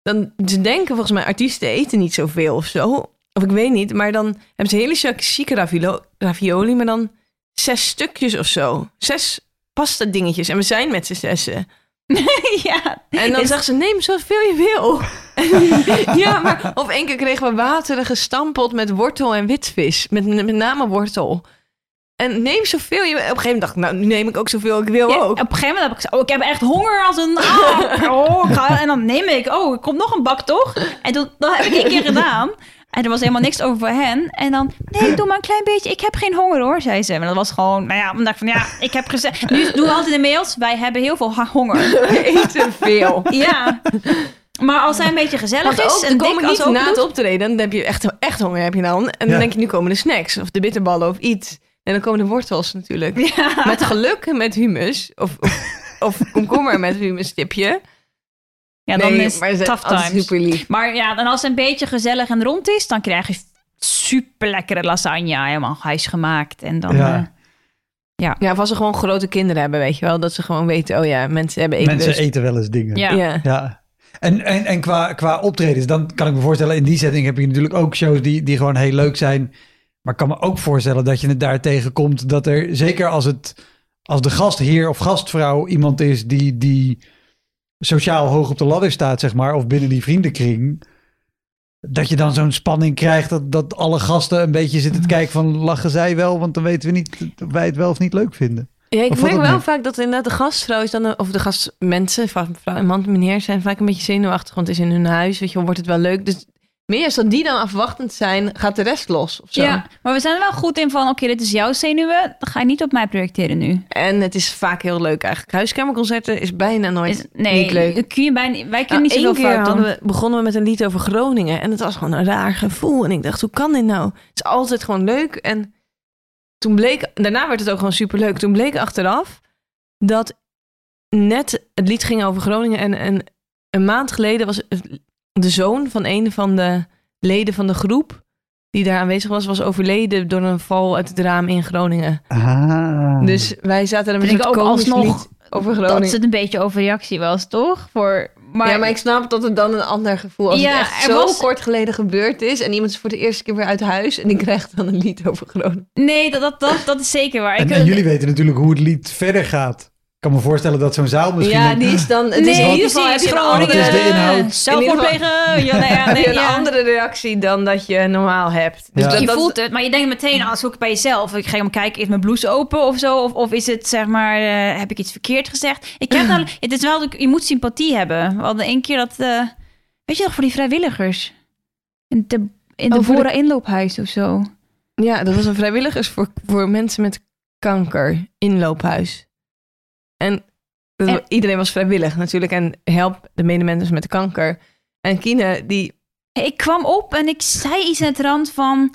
dan, ze denken volgens mij, artiesten eten niet zoveel of zo. Of ik weet niet, maar dan hebben ze hele chique- ravilo- ravioli, maar dan zes stukjes of zo. Zes pasta dingetjes. En we zijn met z'n zessen. ja. En dan Is- zag ze, neem zoveel je wil. Ja, maar of één keer kregen we water gestampeld met wortel en witvis. Met, met name wortel. En neem zoveel je wil. Op een gegeven moment dacht ik, nou, nu neem ik ook zoveel ik wil Ja, ook. op een gegeven moment heb ik gezegd, oh, ik heb echt honger als een... Oh, ga- en dan neem ik, oh, er komt nog een bak, toch? En toen, dat heb ik één keer gedaan. En er was helemaal niks over voor hen. En dan, nee, doe maar een klein beetje. Ik heb geen honger hoor, zei ze. En dat was gewoon, nou ja, dacht ik van, ja, ik heb gezegd... Nu doen we altijd in de mails, wij hebben heel veel honger. We eten veel. Ja. Maar als hij een beetje gezellig Want is ook, en dik als niet open na het optreden. Dan heb je echt, echt honger heb je dan. En dan Ja. denk je, nu komen de snacks. Of de bitterballen of iets. En dan komen de wortels natuurlijk. Ja. Met geluk met humus. Of, of, of komkommer met humustipje. Ja, dan Nee, is maar ze het tough times. super lief. Maar ja, en als het een beetje gezellig en rond is, dan krijg je super lekkere lasagne, helemaal huisgemaakt. En dan, Ja. eh, Ja, of als ze gewoon grote kinderen hebben, weet je wel. Dat ze gewoon weten, oh ja, mensen hebben eten Mensen lust. eten wel eens dingen. ja. Ja. Ja. En, en, en qua, qua optredens, dan kan ik me voorstellen, in die setting heb je natuurlijk ook shows die, die gewoon heel leuk zijn. Maar ik kan me ook voorstellen dat je het daar tegenkomt dat er, zeker als het als de gastheer of gastvrouw iemand is die, die sociaal hoog op de ladder staat, zeg maar, of binnen die vriendenkring, dat je dan zo'n spanning krijgt dat, dat alle gasten een beetje zitten te kijken van lachen zij wel, want dan weten we niet of wij het wel of niet leuk vinden. Ja, ik merk wel vaak dat inderdaad de gastvrouw is dan, of de gastmensen, vrouw en man, meneer, zijn vaak een beetje zenuwachtig, want het is in hun huis, weet je wordt het wel leuk. Dus meer als dat die dan afwachtend zijn, gaat de rest los of zo. Ja, maar we zijn er wel goed in van, oké, dit is jouw zenuwen. Dan ga je niet op mij projecteren nu. En het is vaak heel leuk eigenlijk. Huiskamerconcerten is bijna nooit Is- nee, niet leuk. dat kun je bijna, wij kunnen Nou, niet zoveel keer fout we, begonnen we met een lied over Groningen. En het was gewoon een raar gevoel. En ik dacht, hoe kan dit nou? Het is altijd gewoon leuk. En toen bleek, daarna werd het ook gewoon superleuk. Toen bleek achteraf dat net het lied ging over Groningen. En, en een maand geleden was het- de zoon van een van de leden van de groep... die daar aanwezig was, was overleden door een val uit het raam in Groningen. Ah. Dus wij zaten er met ook alsnog lied over Dat Groningen. het een beetje overreactie was, toch? Voor, maar, ja, maar ik snap dat het dan een ander gevoel als Ja, het echt zo was- kort geleden gebeurd is en iemand is voor de eerste keer weer uit huis en die krijgt dan een lied over Groningen. Nee, dat, dat, dat, dat is zeker waar. en, Ik, en jullie weten natuurlijk hoe het lied verder gaat. Ik kan me voorstellen dat zo'n zaal misschien... Ja, die is dan. Het is nee, in ieder geval heb je een Groningen, andere, is. Ja, nee, ja, een ja. andere reactie dan dat je normaal hebt. Dus Ja. dat, je dat- voelt het, maar je denkt meteen, als ook bij jezelf. Ik ga hem kijken, is mijn blouse open of zo? Of, of is het, zeg maar, eh, heb ik iets verkeerd gezegd? Ik heb dan, het is wel, je moet sympathie hebben. We hadden één keer dat, eh, weet je nog, voor die vrijwilligers. In de, in de Oh, de- inloophuis of zo. Ja, dat was een vrijwilligers voor, voor mensen met kanker inloophuis. En, dat- En- iedereen was vrijwillig natuurlijk en help de medemensen met de kanker. En Kine, die Ik kwam op en ik zei iets in het rand van...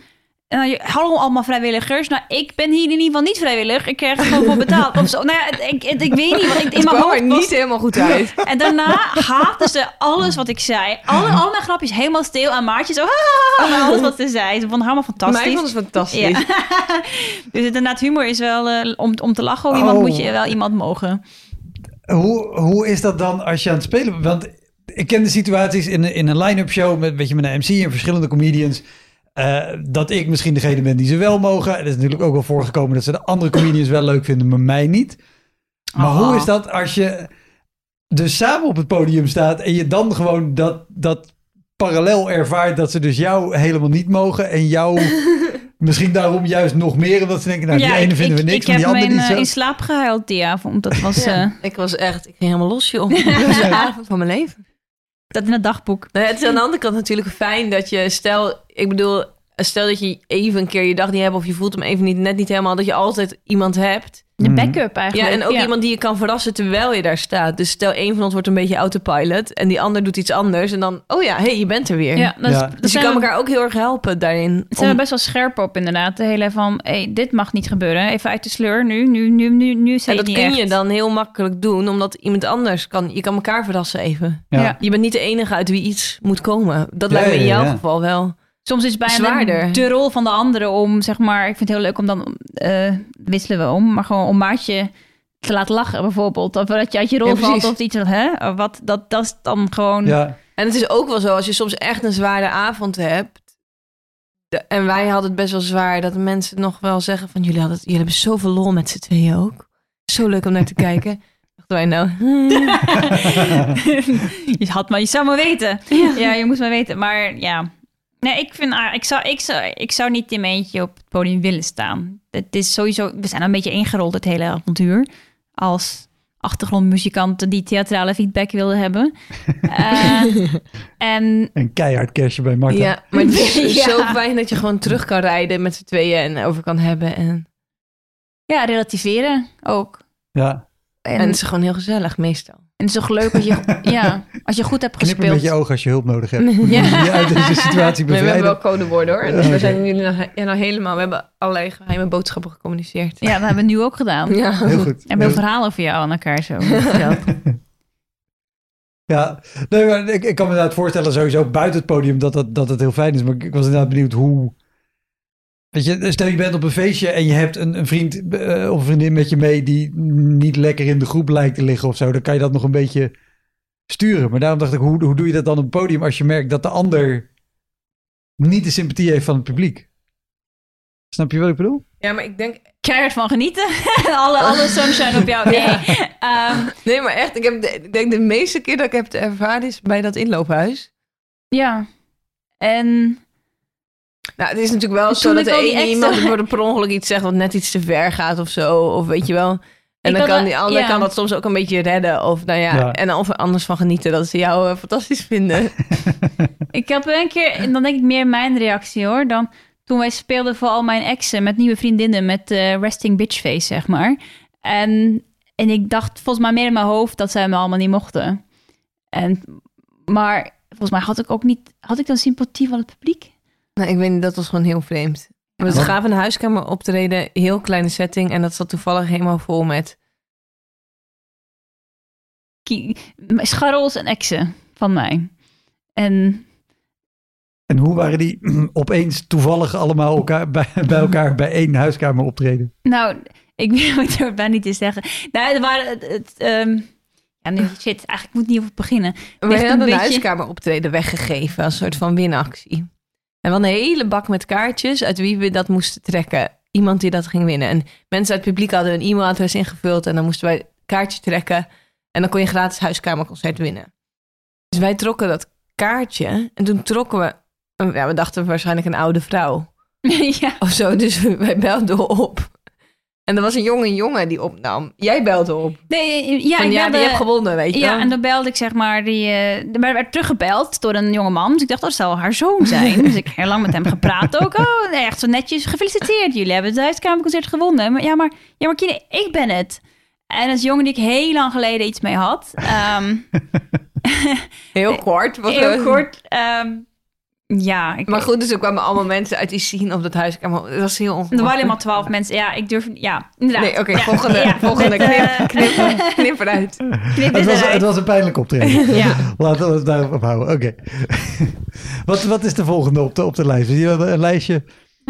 nou, hallo allemaal vrijwilligers. Nou, ik ben hier in ieder geval niet vrijwillig. Ik krijg er gewoon voor betaald. Of zo. Nou ja, ik, ik weet niet. Want ik, in het mijn er hoofd was- niet helemaal goed uit. En daarna haatten ze alles wat ik zei. Alle, al mijn grapjes helemaal stil. En Maartje zo... "Ah," aan alles wat ze zei. Ze vonden het helemaal Mij fantastisch. vond het fantastisch. Ja. dus inderdaad, humor is wel... eh, om, om te lachen, om iemand Oh. moet je wel iemand mogen. Hoe, hoe is dat dan als je aan het spelen bent? Want ik ken de situaties in, een- in een line-up show met, weet je, met een MC en verschillende comedians. Eh, dat ik misschien degene ben die ze wel mogen. Het is natuurlijk ook wel voorgekomen dat ze de andere comedians wel leuk vinden, maar mij niet. Maar Oh. hoe is dat als je dus samen op het podium staat en je dan gewoon dat, dat parallel ervaart dat ze dus jou helemaal niet mogen en jou misschien daarom juist nog meer omdat ze denken, nou die ene ik, vinden we ik, niks, ik maar die heb andere me in, niet eh, zo. in slaap gehuild die avond. Dat was Ja, eh, ik was echt, ik ging helemaal los, joh. Dat was de avond van mijn leven. Dat in het dagboek. Nou het is aan de andere kant natuurlijk fijn dat je, stel, ik bedoel, stel dat je even een keer je dag niet hebt of je voelt hem even niet, net niet helemaal, dat je altijd iemand hebt. De Mhm. backup Ja, eigenlijk. en ook iemand die je kan verrassen terwijl je daar staat. Dus stel, een van ons wordt een beetje autopilot en die ander doet iets anders en dan, oh ja, hé, hey, je bent er weer. Ja, dat is, Ja. dat Dus je kan we- elkaar ook heel erg helpen daarin. Daar zijn we Om- best wel scherp op inderdaad. De hele van, hey, dit mag niet gebeuren. Even uit de sleur nu. Nu, nu, nu, nu en het dat niet kun je dan heel makkelijk doen, omdat iemand anders kan, je kan elkaar verrassen even. Ja. Ja. Je bent niet de enige uit wie iets moet komen. Dat Ja, lijkt me in ja, jouw ja. geval wel. Soms is het bijna Zwaarder. de rol van de andere om, zeg maar... Ik vind het heel leuk om dan... eh, wisselen we om, maar gewoon om maatje te laten lachen bijvoorbeeld. Of dat je uit je rol Ja, valt of iets. Hè? Of wat, dat, dat is dan gewoon... Ja. En het is ook wel zo, als je soms echt een zware avond hebt. de- en wij hadden het best wel zwaar, dat de mensen nog wel zeggen van jullie, hadden, jullie hebben zoveel lol met z'n tweeën ook. Zo leuk om naar te kijken. Dachten wij nou. hmm. je had maar, je zou maar weten. Ja. je moest maar weten. Maar ja, nee, ik vind, ik zou, ik zou, ik zou niet in mijn eentje op het podium willen staan. Het is sowieso, we zijn een beetje ingerold het hele avontuur als achtergrondmuzikanten die theatrale feedback wilden hebben. Eh, en Een keihard kerstje bij Marta. Ja, maar het is Ja. zo fijn dat je gewoon terug kan rijden met z'n tweeën en over kan hebben. En, ja, relativeren ook. Ja. En, en het is gewoon heel gezellig meestal. En het is toch leuk als je, ja, als je goed hebt Knip een gespeeld. met je ogen als je hulp nodig hebt. Ja. Je uit deze situatie Nee, we hebben wel codewoorden hoor. Ja, Dus we zijn jullie nog, ja, nou helemaal. We hebben allerlei geheime boodschappen gecommuniceerd. Ja, dat hebben we nu ook gedaan. Ja. Heel goed. En veel verhalen over jou aan elkaar zo. Ja, nee, maar ik, ik kan me inderdaad voorstellen sowieso buiten het podium dat, dat, dat het heel fijn is. Maar ik, ik was inderdaad benieuwd hoe... Weet je, stel je bent op een feestje en je hebt een, een vriend eh, of een vriendin met je mee die niet lekker in de groep lijkt te liggen of zo. Dan kan je dat nog een beetje sturen. Maar daarom dacht ik, hoe, hoe doe je dat dan op het podium als je merkt dat de ander niet de sympathie heeft van het publiek? Snap je wat ik bedoel? Ja, maar ik denk... Keihard van genieten. alle, alle sunshine op jou. Nee. Ehm, Nee, maar echt, ik, heb de, ik denk de meeste keer dat ik heb ervaren is bij dat inloophuis. ja. En Nou, het is natuurlijk wel zo dat de ene extra- iemand voor per ongeluk iets zegt wat net iets te ver gaat of zo. Of weet je wel. En Ik dan kan die ander ja. kan dat soms ook een beetje redden. Of nou ja, Ja. en of er anders van genieten dat ze jou eh, fantastisch vinden. ik heb een keer, en dan denk ik meer mijn reactie hoor, dan toen wij speelden voor al mijn exen met nieuwe vriendinnen met eh, resting bitch face, zeg maar. En, en ik dacht volgens mij meer in mijn hoofd dat zij me allemaal niet mochten. En, maar volgens mij had ik ook niet, had ik dan sympathie van het publiek? Nou, ik weet niet, dat was gewoon heel vreemd. We gaven een huiskamer optreden, heel kleine setting. En dat zat toevallig helemaal vol met... Scharrels en exen van mij. En En hoe waren die opeens toevallig allemaal elkaar, bij, bij elkaar bij één huiskamer optreden? Nou, ik wil het er bijna niet te zeggen. Nou, er waren het. het ehm, ja, nee, shit. Eigenlijk moet ik niet over beginnen. We hadden een beetje- huiskamer optreden weggegeven als een soort van winactie. En we hadden een hele bak met kaartjes uit wie we dat moesten trekken. Iemand die dat ging winnen. En mensen uit het publiek hadden een e-mailadres ingevuld en dan moesten wij kaartje trekken. En dan kon je een gratis huiskamerconcert winnen. Dus wij trokken dat kaartje en toen trokken we, ja, we dachten waarschijnlijk een oude vrouw ja. of zo. Dus wij belden op. En er was een jonge jongen die opnam. Jij belde op. Nee, ja, Van, ik ja, belde- die hebt gewonnen, weet je Ja, wel. en dan belde ik zeg maar, die, eh er werd teruggebeld door een jonge man. Dus ik dacht, dat zal haar zoon zijn. dus ik heb heel lang met hem gepraat ook. Oh, echt zo netjes. Gefeliciteerd, jullie hebben het huiskamerconcert gewonnen. Maar, ja, maar, ja, maar Kine, ik ben het. En dat is een jongen die ik heel lang geleden iets mee had. Ehm, Heel kort. was heel kort. ehm, ja, ik, Maar goed, dus er kwamen allemaal mensen uit die scene op dat huiskamer. Het was heel er ongemakkelijk. waren helemaal twaalf mensen. Ja, ik durf... Ja, inderdaad. Nee, oké, Ja, volgende. ja, volgende. eh, knip, knip, knip eruit. knip Het was, eruit. het was een pijnlijk optreden. Ja. Laten we het daarop ophouden. Oké. wat, wat is de volgende op de, op de lijst? Een lijstje?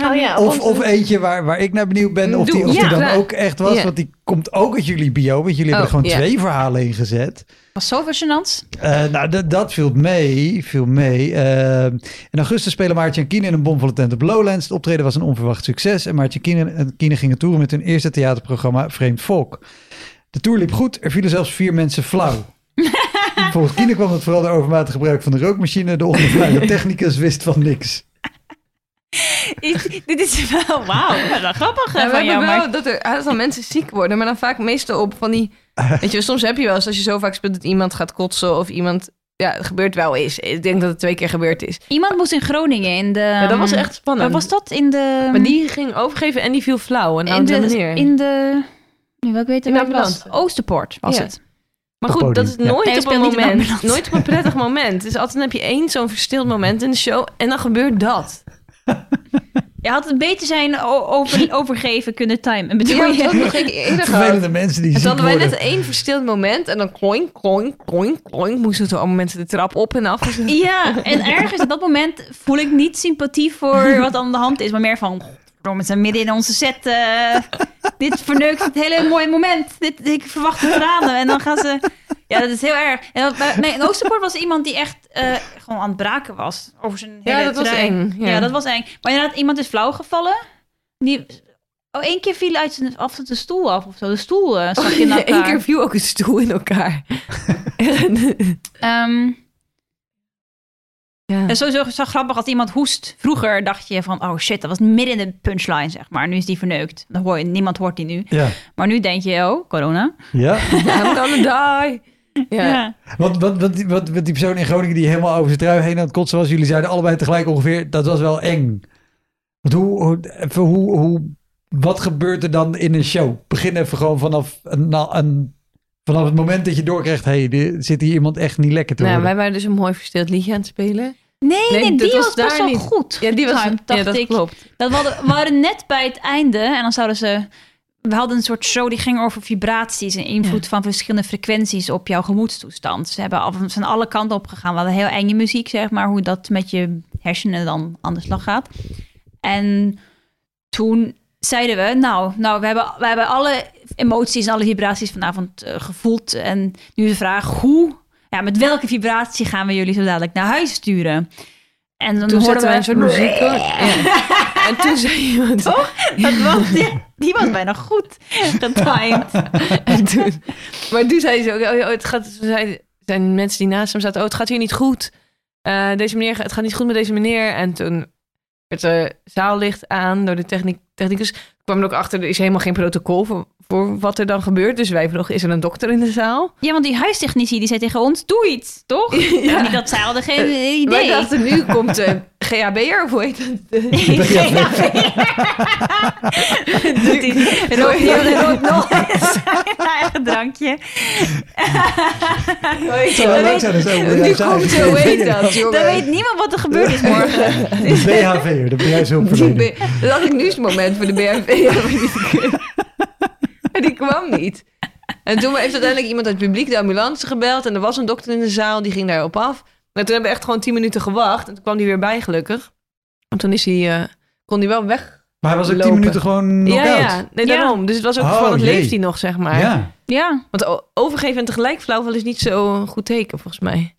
Oh ja, Of, of eentje waar, waar ik naar benieuwd ben of die, of die dan Ja. ook echt was. Ja. Want die komt ook uit jullie bio. Want jullie hebben Oh, gewoon ja. twee verhalen ingezet. was zo fascinant. Eh, nou, dat, dat viel mee. Viel mee. Eh, in augustus spelen Maartje en Kine in een bomvolle tent op Lowlands. Het optreden was een onverwacht succes. En Maartje en Kine, en Kine gingen toeren met hun eerste theaterprogramma Vreemd Volk. De tour liep goed. Er vielen zelfs vier mensen flauw. Volgens Kine kwam het vooral door overmatig gebruik van de rookmachine. De onervaren technicus wist van niks. Dit dit is wel... Wauw, wat wel grappig Ja, we hebben wel maar... dat er aantal mensen ziek worden, maar dan vaak meestal op van die... Weet je, soms heb je wel eens als je zo vaak speelt dat iemand gaat kotsen of iemand... Ja, het gebeurt wel eens. Ik denk dat het twee keer gebeurd is. Iemand moest in Groningen in de... Ja, dat was echt spannend. Was dat? In de... Maar die ging overgeven en die viel flauw. Een in de, meneer. in de... Nu, In ik de welke was? ambulance. Oosterpoort was Ja. het. Maar goed, dat is ja. nooit Nee, op een niet moment. Nooit op een prettig moment. Dus altijd heb je één zo'n verstild moment in de show en dan gebeurt dat. Je had het beter zijn over, overgeven kunnen timen. Bedoel Ja, je? dat nog ik eerder. Vervelende mensen die En hadden wij net één verstild moment en dan kloink, kloink, kloink, kloink. Moesten toen allemaal mensen de trap op en af. Ja, en ergens op dat moment voel ik niet sympathie voor wat aan de hand is, maar meer van, we zijn midden in onze set. eh, dit verneukt het hele mooie moment. Dit, ik verwacht de tranen. En dan gaan ze... Ja, dat is heel erg. En in Oosterpoort was iemand die echt eh, gewoon aan het braken was. Over zijn hele Ja, dat was eng, ja. Ja. dat was eng. Maar inderdaad, iemand is flauw gevallen. Die... Oh, één keer viel uit zijn, af de stoel af of zo. De stoel uh, in Eén elkaar. keer viel ook een stoel in elkaar. Ehm, ja. Is sowieso zo grappig als iemand hoest. Vroeger dacht je van, oh shit, dat was midden in de punchline, zeg maar. Nu is die verneukt. Dan hoor je, niemand hoort die nu. Ja. Maar nu denk je, oh, corona. Ja. I'm gonna die. Ja. Wat, wat, die- wat, wat die persoon in Groningen die helemaal over zijn trui heen aan het kotsen was, jullie zeiden allebei tegelijk ongeveer, dat was wel eng. Want hoe, hoe, even hoe, hoe, wat gebeurt er dan in een show? Begin even gewoon vanaf, een, een, vanaf het moment dat je doorkrijgt, hé, hey, er zit hier iemand echt niet lekker te Nou, worden. wij waren dus een mooi verstild liedje aan het spelen. Nee, Nee, die was was, best daar wel niet. goed. Ja, die was, ja dat ik. klopt. Dat we, hadden- we waren net bij het einde en dan zouden ze... we hadden een soort show die ging over vibraties en invloed van verschillende frequenties op jouw gemoedstoestand. Ze hebben we zijn alle kanten op gegaan. We hadden heel enge muziek, zeg maar, hoe dat met je hersenen dan aan de slag gaat. En toen zeiden we, nou, nou we, hebben, we hebben alle emoties en alle vibraties vanavond eh, gevoeld. En nu de vraag, hoe, ja, met welke vibratie gaan we jullie zo dadelijk naar huis sturen? En dan Toen hoorden we wij een soort muziek. Ja. En toen zei iemand... Toch? Dat was, die, die was bijna goed getimed. En toen, maar toen zei ze ook, oh, oh, het gaat, zei, zijn mensen die naast hem zaten, oh, het gaat hier niet goed. Eh, deze meneer, het gaat niet goed met deze meneer. En toen werd de zaallicht aan door de techniek, technicus. kwam er ook achter, er is helemaal geen protocol voor, voor wat er dan gebeurt. Dus wij vroegen, is er een dokter in de zaal? Ja, want die huistechnici die zei tegen ons, doe iets, toch? Ja. Niet dat zij hadden geen Wij idee. dachten, nu komt de GHB'er, of hoe heet het? Doet hij rood hier rood nog eens. eigen drankje. Dat? Nu komt, hoe heet dat, jongen? Dan weet niemand wat er gebeurd is morgen. De BHV'er, de. Dat had ik nieuwsmoment voor de BNV. Ja, maar die, maar die kwam niet. En toen heeft uiteindelijk iemand uit het publiek de ambulance gebeld. En er was een dokter in de zaal, die ging daarop af. Maar toen hebben we echt gewoon tien minuten gewacht. En toen kwam hij weer bij, gelukkig. En toen is hij, eh, kon hij wel weg. Maar hij was ook tien minuten gewoon Ja, knock-out. ja, nee, Ja. daarom. Dus het was ook Oh, van, het jee. leeft hij nog, zeg maar. Ja. Ja, Want overgeven en tegelijk flauwval is niet zo'n goed teken, volgens mij.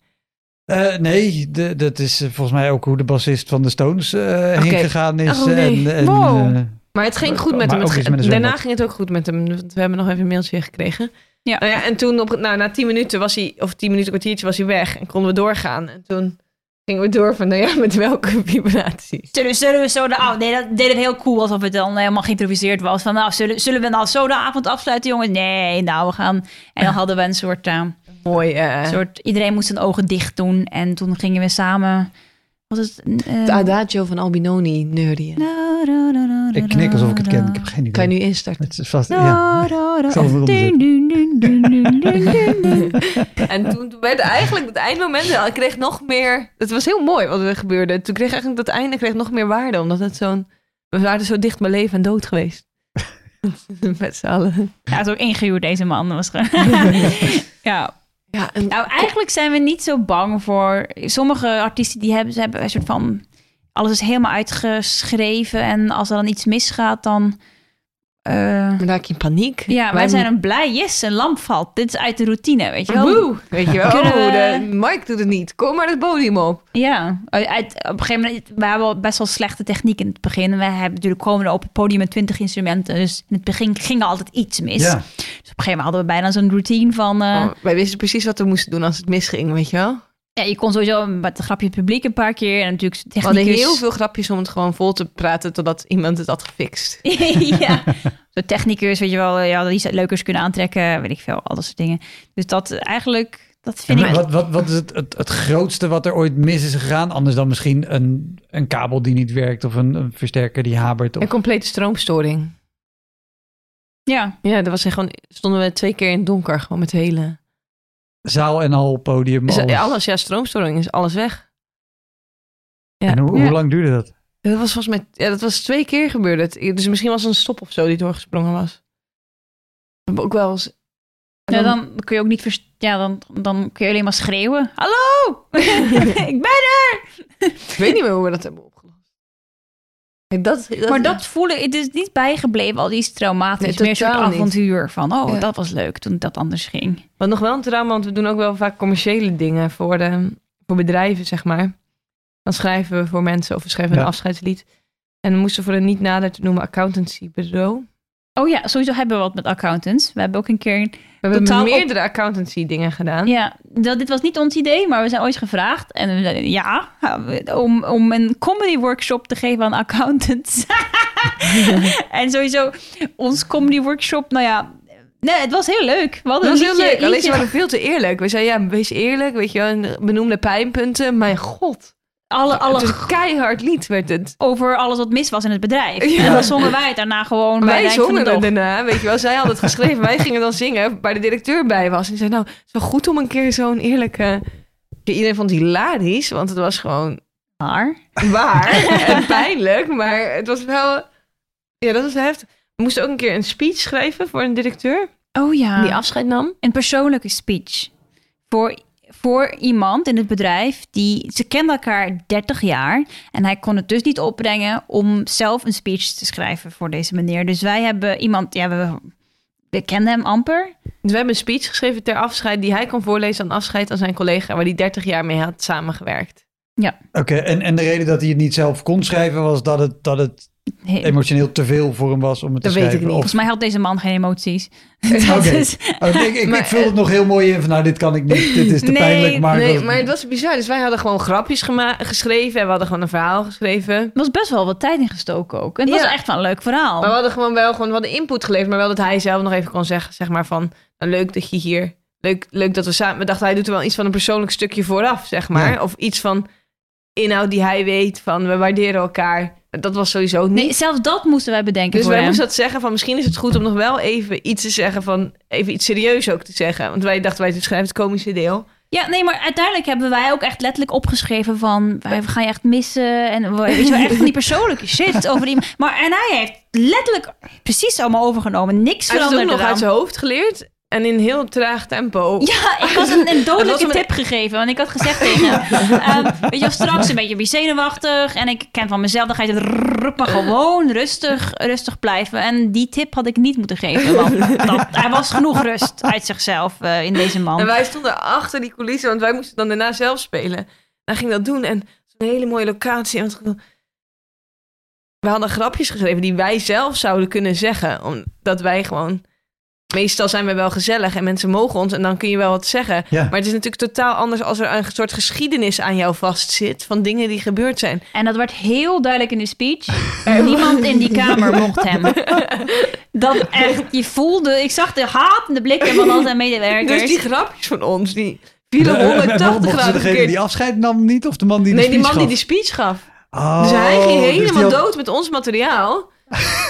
Eh, nee, de, dat is eh, volgens mij ook hoe de bassist van de Stones eh, heen gegaan is. Oh, nee. en, en, Wow. Maar het ging goed Maar met hem. Het met daarna ging het ook goed met hem. want We hebben nog even een mailtje gekregen. Ja. Nou ja en toen, op, nou, na tien minuten was hij, of tien minuten, een kwartiertje was hij weg. En konden we doorgaan. En toen gingen we door van, nou ja, met welke vibraties. zullen, zullen we zo de avond... Nee, dat deden we heel cool alsof het dan helemaal geïmproviseerd was. Van nou, zullen, zullen we nou zo de avond afsluiten, jongens? Nee, nou, we gaan... En dan hadden we een soort... eh, Mooi. eh soort iedereen moest zijn ogen dicht doen. En toen gingen we samen... Was het... eh, het adagio van Albinoni neurien. ik knik alsof ik het ken. Ik heb geen idee. Kan je nu instarten? Het is vast, ja. Het. En toen werd eigenlijk het eindmoment, ik kreeg nog meer... Het was heel mooi wat er gebeurde. Toen kreeg eigenlijk dat einde kreeg nog meer waarde. Omdat het zo'n... We waren zo dicht bij leven en dood geweest. Met z'n allen. Ja, zo ingehuurd deze man was. ja, Ja, nou eigenlijk zijn we niet zo bang voor... Sommige artiesten die hebben, ze hebben een soort van... Alles is helemaal uitgeschreven en als er dan iets misgaat, dan... eh, dan raak je in paniek. ja, wij zijn dan blij. Yes, een lamp valt. Dit is uit de routine, weet je wel. Woe, weet je wel. Kunnen Oh, we- de Mike doet het niet. Kom maar het podium op. Ja, uit, op een gegeven moment, we hebben best wel slechte techniek in het begin. We hebben natuurlijk komen op het podium met 20 instrumenten. Dus in het begin ging er altijd iets mis. Ja. Dus op een gegeven moment hadden we bijna zo'n routine van... eh, Oh, wij wisten precies wat we moesten doen als het misging, weet je wel. Ja, je kon sowieso met een grapje het publiek een paar keer. En natuurlijk We hadden technicus... heel veel grapjes om het gewoon vol te praten totdat iemand het had gefixt. ja, zo technicus, weet je wel. Ja, die leukers kunnen aantrekken, weet ik veel. Al dat soort dingen. Dus dat eigenlijk, dat vind ik... Wat, wat, wat is het, het, het grootste wat er ooit mis is gegaan? Anders dan misschien een, een kabel die niet werkt of een, een versterker die habert. Of... Een complete stroomstoring. Ja, Ja, er was gewoon, stonden we twee keer in het donker, gewoon met de hele... Zaal en al, podium, alles. ja, alles, ja, stroomstoring is alles weg. Ja. En hoe, Ja. hoe lang duurde dat? Dat was volgens mij, ja, dat was twee keer gebeurd. Het. Dus misschien was er een stop of zo die doorgesprongen was. We hebben ook wel eens... en ja dan kun je ook niet... Ja, dan, dan kun je alleen maar schreeuwen. Hallo! ik ben er! Ik weet niet meer hoe we dat hebben Dat, dat, Maar dat voelen, het is niet bijgebleven, al die is traumatisch. Nee, meer soort niet. avontuur van, oh, Ja. dat was leuk toen dat anders ging. Wat nog wel een trauma, want we doen ook wel vaak commerciële dingen voor, de, voor bedrijven, zeg maar. Dan schrijven we voor mensen of we schrijven Ja. een afscheidslied. En we moesten voor een niet nader te noemen accountancybureau. Oh ja, sowieso hebben we wat met accountants. We hebben ook een keer We hebben Totaal op- meerdere accountancy dingen gedaan. Ja, dat, dit was niet ons idee, maar we zijn ooit gevraagd. En we zeiden ja, om, om een comedy workshop te geven aan accountants. en sowieso, ons comedy workshop, nou ja, nee, het was heel leuk. We was heel leuk. Alleen ze waren veel te eerlijk. We zeiden, ja, wees eerlijk. Weet je wel, en benoemde pijnpunten. Mijn god. Alle, alle Het keihard lied werd het. over alles wat mis was in het bedrijf. Ja. En dan zongen wij het daarna gewoon bij Wij het eind van zongen dag. daarna, weet je wel. Zij had het geschreven. Wij gingen dan zingen waar de directeur bij was. En zei, nou, het is wel goed om een keer zo'n eerlijke... Iedereen vond het hilarisch, want het was gewoon Maar, waar en pijnlijk. Maar het was wel... Ja, dat was heftig. We moesten ook een keer een speech schrijven voor een directeur. Oh ja. Die afscheid nam. Een persoonlijke speech. Voor, voor iemand in het bedrijf die... Ze kenden elkaar 30 jaar. En hij kon het dus niet opbrengen om zelf een speech te schrijven voor deze meneer. Dus wij hebben iemand... Ja, we, we kenden hem amper. Dus we hebben een speech geschreven ter afscheid die hij kon voorlezen aan afscheid aan zijn collega waar hij 30 jaar mee had samengewerkt. Oké, en, en de reden dat hij het niet zelf kon schrijven was dat het, dat het He- emotioneel te veel voor hem was om het Dat te weet ik schrijven. niet. Of- Volgens mij had deze man geen emoties. Oké. is- Oh, ik, ik, Maar, ik vul het eh, nog heel mooi in van nou, dit kan ik niet, dit is te Nee, pijnlijk. Maar, nee, maar het was bizar. Dus wij hadden gewoon grapjes geschreven en we hadden gewoon een verhaal geschreven. Er was best wel wat tijd in gestoken ook. En het Ja. was echt wel een leuk verhaal. Maar we hadden gewoon wel gewoon we hadden input geleverd, maar wel dat hij zelf nog even kon zeggen, zeg maar van, nou, leuk dat je hier, leuk, leuk dat we samen, we dachten hij doet er wel iets van een persoonlijk stukje vooraf, zeg maar, Ja. of iets van inhoud die hij weet van, we waarderen elkaar. Dat was sowieso niet. Nee, zelfs dat moesten wij bedenken dus voor wij hem. moesten dat zeggen van, misschien is het goed om nog wel even iets te zeggen van, even iets serieus ook te zeggen, want wij dachten wij schrijven het komische deel. Ja, nee, maar uiteindelijk hebben wij ook echt letterlijk opgeschreven van... wij gaan je echt missen en we- weet je wel, echt van die persoonlijke shit over die... Maar en hij heeft letterlijk precies allemaal overgenomen. Niks Hij heeft het ook nog uit zijn hoofd geleerd en in heel traag tempo. Ja, ik had een, een dodelijke een- tip gegeven. Want ik had gezegd tegen hem... ehm, weet je wel, straks een beetje zenuwachtig. En ik ken van mezelf, dan ga je het rrrr, maar gewoon rustig, rustig blijven. En die tip had ik niet moeten geven. Want dat, hij was genoeg rust uit zichzelf eh, in deze man. En wij stonden achter die coulissen, want wij moesten dan daarna zelf spelen. En hij ging dat doen en zo'n hele mooie locatie. En we hadden grapjes geschreven die wij zelf zouden kunnen zeggen. Omdat wij gewoon... Meestal zijn we wel gezellig en mensen mogen ons en dan kun je wel wat zeggen. Ja. Maar het is natuurlijk totaal anders als er een soort geschiedenis aan jou vastzit van dingen die gebeurd zijn. En dat werd heel duidelijk in de speech. Niemand in die kamer mocht hem. Dat echt, je voelde... Ik zag de hatende blikken van al zijn medewerkers. Dus die grapjes van ons, die vielen De- eh, 180 mochten ze graden degene die afscheid nam niet of de man die de Nee, die speech man die gaf? die speech gaf. Oh, Dus hij ging dus die helemaal had- dood met ons materiaal.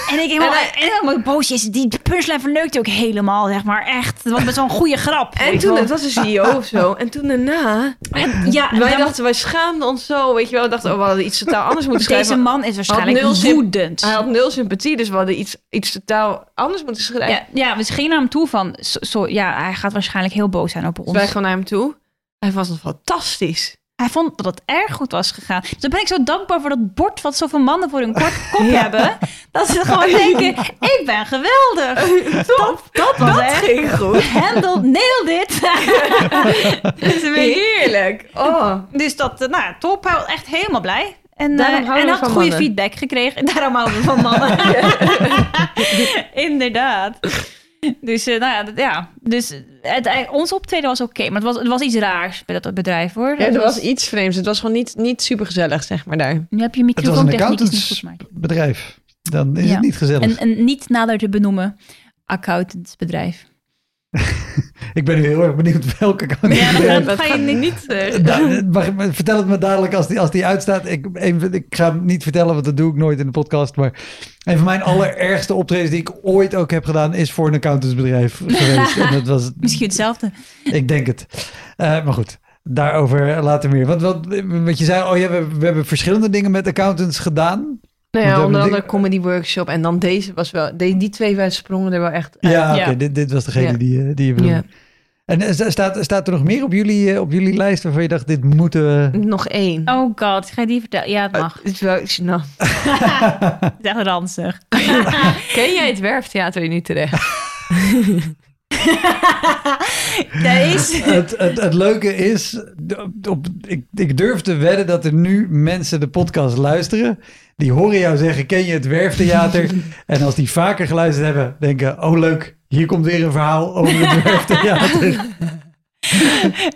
En ik helemaal, En en helemaal boos is. Die punchline verneukte ook helemaal, zeg maar. Echt. Het was met zo'n goede grap. En toen, wel. het was een CEO of zo. En toen daarna, En ja, wij dachten, wij schaamden ons zo. Weet je wel, we dachten, oh, we hadden iets totaal anders moeten deze schrijven. man is waarschijnlijk woedend. Hij had nul sympathie, dus we hadden iets, iets totaal anders moeten schrijven. Ja, ja, we gingen naar hem toe van... Zo, ja, hij gaat waarschijnlijk heel boos zijn op Dus ons. wij gaan naar hem toe. Hij was fantastisch. Hij vond dat het erg goed was gegaan. Dus dan ben ik zo dankbaar voor dat bord... wat zoveel mannen voor hun kort kop Ja. hebben. Dat ze gewoon denken... ik ben geweldig. Dat, dat was Dat echt... ging goed. Handle, nailed it. Heerlijk. Oh. Dus dat, eh, nou top. Hij was echt helemaal blij. En, Daarom eh, en had goede mannen. feedback gekregen. Daarom houden we van mannen. Inderdaad. Dus, eh, nou ja, dat- ja. dus het, eh, ons optreden was oké. maar het was, het was iets raars bij dat bedrijf, hoor. Ja, Het er was iets vreemds. Het was gewoon niet, niet super gezellig, zeg maar daar. Nu heb je microfoontechniek niet goed, accountantsbedrijf. Dan is Ja. het niet gezellig. Een, een niet nader te benoemen accountantsbedrijf. Ik ben nu heel erg benieuwd welke kant Ja, dat ga je niet- niet... eh, vertel het me dadelijk als die, als die uitstaat. Ik, even, ik ga hem niet vertellen, want dat doe ik nooit in de podcast. Maar een van mijn allerergste optredens die ik ooit ook heb gedaan... is voor een accountantsbedrijf geweest. En dat was, Misschien hetzelfde. ik denk het. Eh, maar goed, daarover later meer. Want wat, wat je zei, oh ja, we, we hebben verschillende dingen met accountants gedaan. Nou ja, onder andere comedy workshop. En dan deze was wel... Die, die twee wij sprongen er wel echt uit. Ja, oké, dit, dit was degene Ja. die, eh, die je bedoelde. Ja. En eh, sta- staat, staat er nog meer op jullie, eh, op jullie lijst waarvan je dacht, dit moeten we... Nog één. Oh god, ga je die vertellen? Ja, het mag. Het is wel gênant. Het is echt ranzig. Ken jij het Werftheater in Utrecht? Is... het, het, het leuke is, op- ik, ik durf te wedden dat er nu mensen de podcast luisteren. Die horen jou zeggen, ken je het Werftheater? en als die vaker geluisterd hebben, denken, oh leuk, hier komt weer een verhaal over het Werftheater.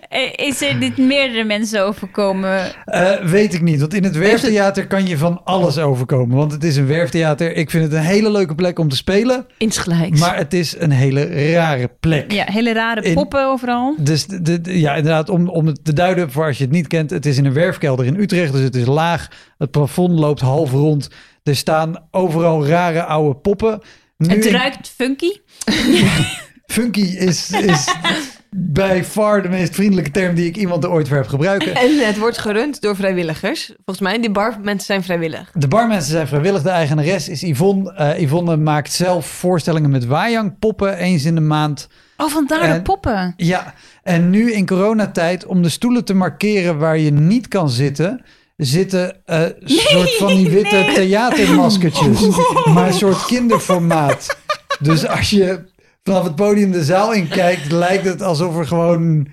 Eh, Is er dit meerdere mensen overkomen? Eh, weet ik niet, want in het Werftheater kan je van alles overkomen. Want het is een werftheater. Ik vind het een hele leuke plek om te spelen. Insgelijks. Maar het is een hele rare plek. Ja, hele rare In- poppen overal. Dus de, ja, inderdaad, om, om het te duiden voor als je het niet kent. Het is in een werfkelder in Utrecht, dus het is laag. Het plafond loopt half rond. Er staan overal rare oude poppen. Nu Het in- ruikt funky. Funky is, is bij far de meest vriendelijke term die ik iemand er ooit voor heb gebruiken. En het wordt gerund door vrijwilligers. Volgens mij, die barmensen zijn vrijwillig. De barmensen zijn vrijwillig. De eigenares is Yvonne. Eh, Yvonne maakt zelf voorstellingen met Wajang-poppen eens in de maand. Oh, vandaar En- de poppen. Ja, en nu in coronatijd, om de stoelen te markeren waar je niet kan zitten, zitten eh soort van die witte theatermaskertjes. Maar een soort kinderformaat. Dus als je vanaf het podium de zaal in kijkt, lijkt het alsof er gewoon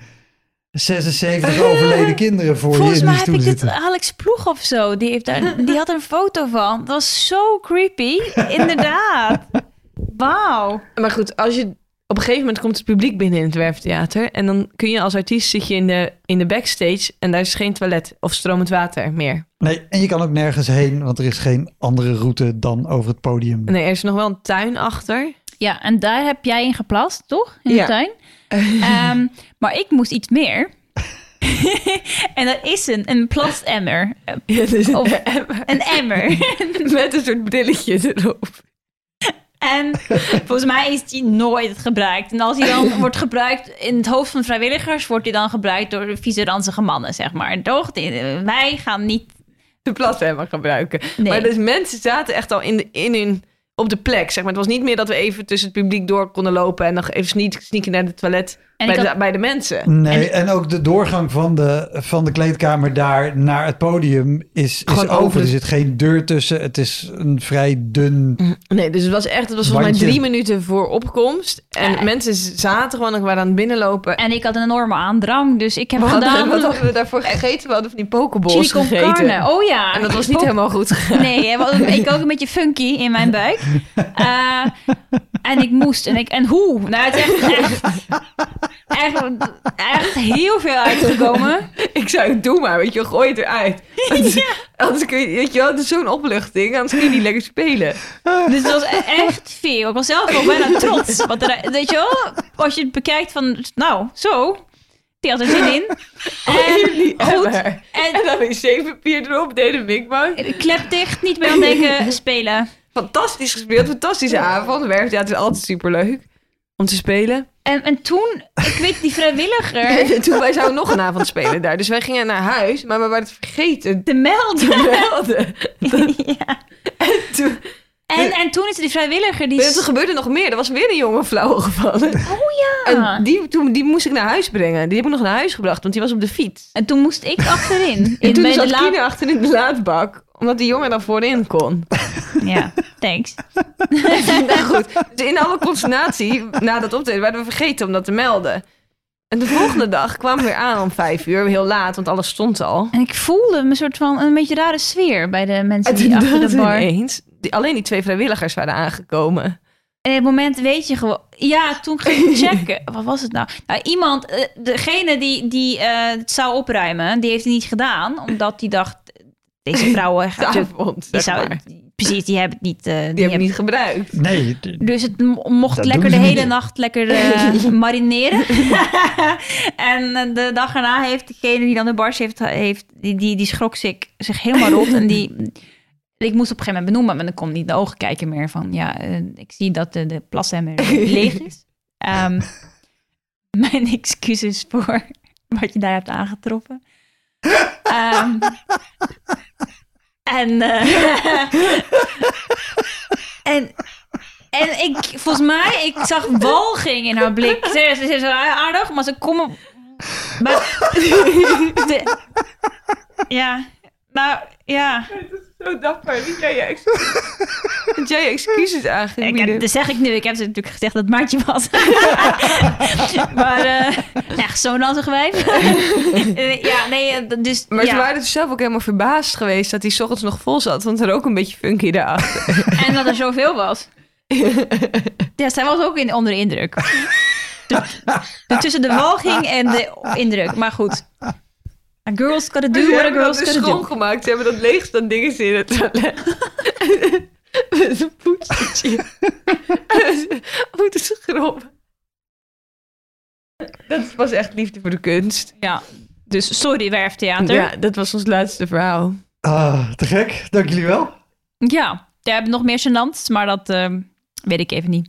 76 overleden kinderen voor je Volgens in mij die heb ik stoel dit zitten. Alex Ploeg of zo. Die, heeft daar, die had er een foto van. Dat was zo creepy. Inderdaad. Wauw. Maar goed, als je, op een gegeven moment komt het publiek binnen in het Werftheater. En dan kun je als artiest zit je in de, in de backstage en daar is geen toilet of stromend water meer. Nee, en je kan ook nergens heen, want er is geen andere route dan over het podium. Nee, er is nog wel een tuin achter. Ja, en daar heb jij in geplast, toch? In Ja. de tuin. Ehm, maar ik moest iets meer. en dat is een, een. Ja, dus een Of- emmer Een emmer. met een soort brilletje erop. En volgens mij is die nooit gebruikt. En als hij dan wordt gebruikt in het hoofd van vrijwilligers, wordt hij dan gebruikt door de vieze ranzige mannen, zeg maar. Toch? Die- Wij gaan niet. De plasemmer gebruiken. Nee. Maar dus mensen zaten echt al in, de, in hun, op de plek. Zeg maar. Het was niet meer dat we even tussen het publiek door konden lopen en nog even sneak, sneaken naar het toilet En bij, de, had- bij de mensen. Nee, en, ook de doorgang van de, van de kleedkamer daar naar het podium is, is over. over Er zit geen deur tussen. Het is een vrij dun... Nee, dus het was echt, het was volgens mij drie minuten voor opkomst. En Ja. mensen zaten gewoon nog waar aan het binnenlopen. En ik had een enorme aandrang, dus ik heb gedaan. wat hadden we daarvoor gegeten? We hadden van die pokeballs gegeten. carne. Oh ja. En dat was niet helemaal goed gegaan. Nee, ik ook een beetje funky in mijn buik. Eh, en ik moest. En, ik, en hoe? Nou, het is echt, echt, echt, echt heel veel uitgekomen. Ik zei, doe maar, weet je, wel, gooi het eruit. Anders, anders kun je, weet je wel, het is zo'n opluchting. Anders kun je niet lekker spelen. Dus het was e- echt veel. Ik was zelf ook bijna trots. Want er, weet je wel, als je het bekijkt van, nou, zo. Die had er zin in. En, goed. En En dan wc-papier erop, deden mikmak. klep dicht, niet meer aan denken, spelen. Fantastisch gespeeld, fantastische avond. Werktheater is altijd superleuk om te spelen. En, en toen, ik weet, die vrijwilliger En toen wij zouden nog een avond spelen daar. Dus wij gingen naar huis, maar we waren het vergeten te melden. te melden. ja. Toen, En, en toen is er die vrijwilliger die... er gebeurde nog meer. Er was weer een jongen flauw gevallen. Oh ja. En die, toen, die moest ik naar huis brengen. Die heb ik nog naar huis gebracht, want die was op de fiets. En toen moest ik achterin. En In, toen bij de zat laad- Kine achter in de laadbak. Omdat die jongen dan voorin kon. Ja, thanks. nou goed, dus in alle consternatie na dat optreden werden we vergeten om dat te melden. En de volgende dag kwamen we weer aan om vijf uur. Heel laat, want alles stond al. En ik voelde een soort van een beetje rare sfeer bij de mensen En die achter de bar. ineens, die, alleen die twee vrijwilligers waren aangekomen. En op het moment weet je gewoon... Ja, toen ging ik checken. Wat was het nou? Nou, iemand, eh, degene die, die eh, het zou opruimen, die heeft het niet gedaan. Omdat die dacht, deze vrouwen... De avond, die zou, maar. precies, die hebben het niet... eh, Die hebben we niet gebruikt. Nee, Dus het mo- mocht lekker de hele niet. nacht lekker eh, marineren. en de dag erna heeft degene die dan de bars heeft, heeft die, die, die schrok zich, zich helemaal rot. en die, ik moest op een gegeven moment benoemen, maar dan kon niet in de ogen kijken meer van, ja, eh, ik zie dat de, de plaszemmer leeg is. Ehm, mijn excuses voor wat je daar hebt aangetroffen. Ehm, en, eh, en en ik, volgens mij, ik zag walging in haar blik. Ze, ze, ze is wel aardig, maar ze komen... Maar, de- ja, nou, ja. Zo dapper. Dat jij je excuses, jij je excuses Ik heb, dat zeg ik nu. Ik heb ze natuurlijk gezegd dat het maatje was. maar, eh echt zo'n ranzig wijf. Eh, ja, nee, eh, dus... Maar ja. ze waren dus zelf ook helemaal verbaasd geweest dat hij 's ochtends nog vol zat. Want er ook een beetje funky daarachter. En dat er zoveel was. Ja, zij was ook in, onder de indruk. De- de- tussen de walging en de indruk. Maar goed. A girls gotta do Ze what a hebben girls dus gotta do. schoongemaakt. Ze hebben dat leegstand dingen in het toilet. Met een poetsertje. Moeten schrobben. Dat was echt liefde voor de kunst. Ja. Dus sorry, werftheater. Ja. Ja, dat was ons laatste verhaal. ah, te gek. Dank jullie wel. ja. Jij hebt nog meer gênants, maar dat eh, weet ik even niet.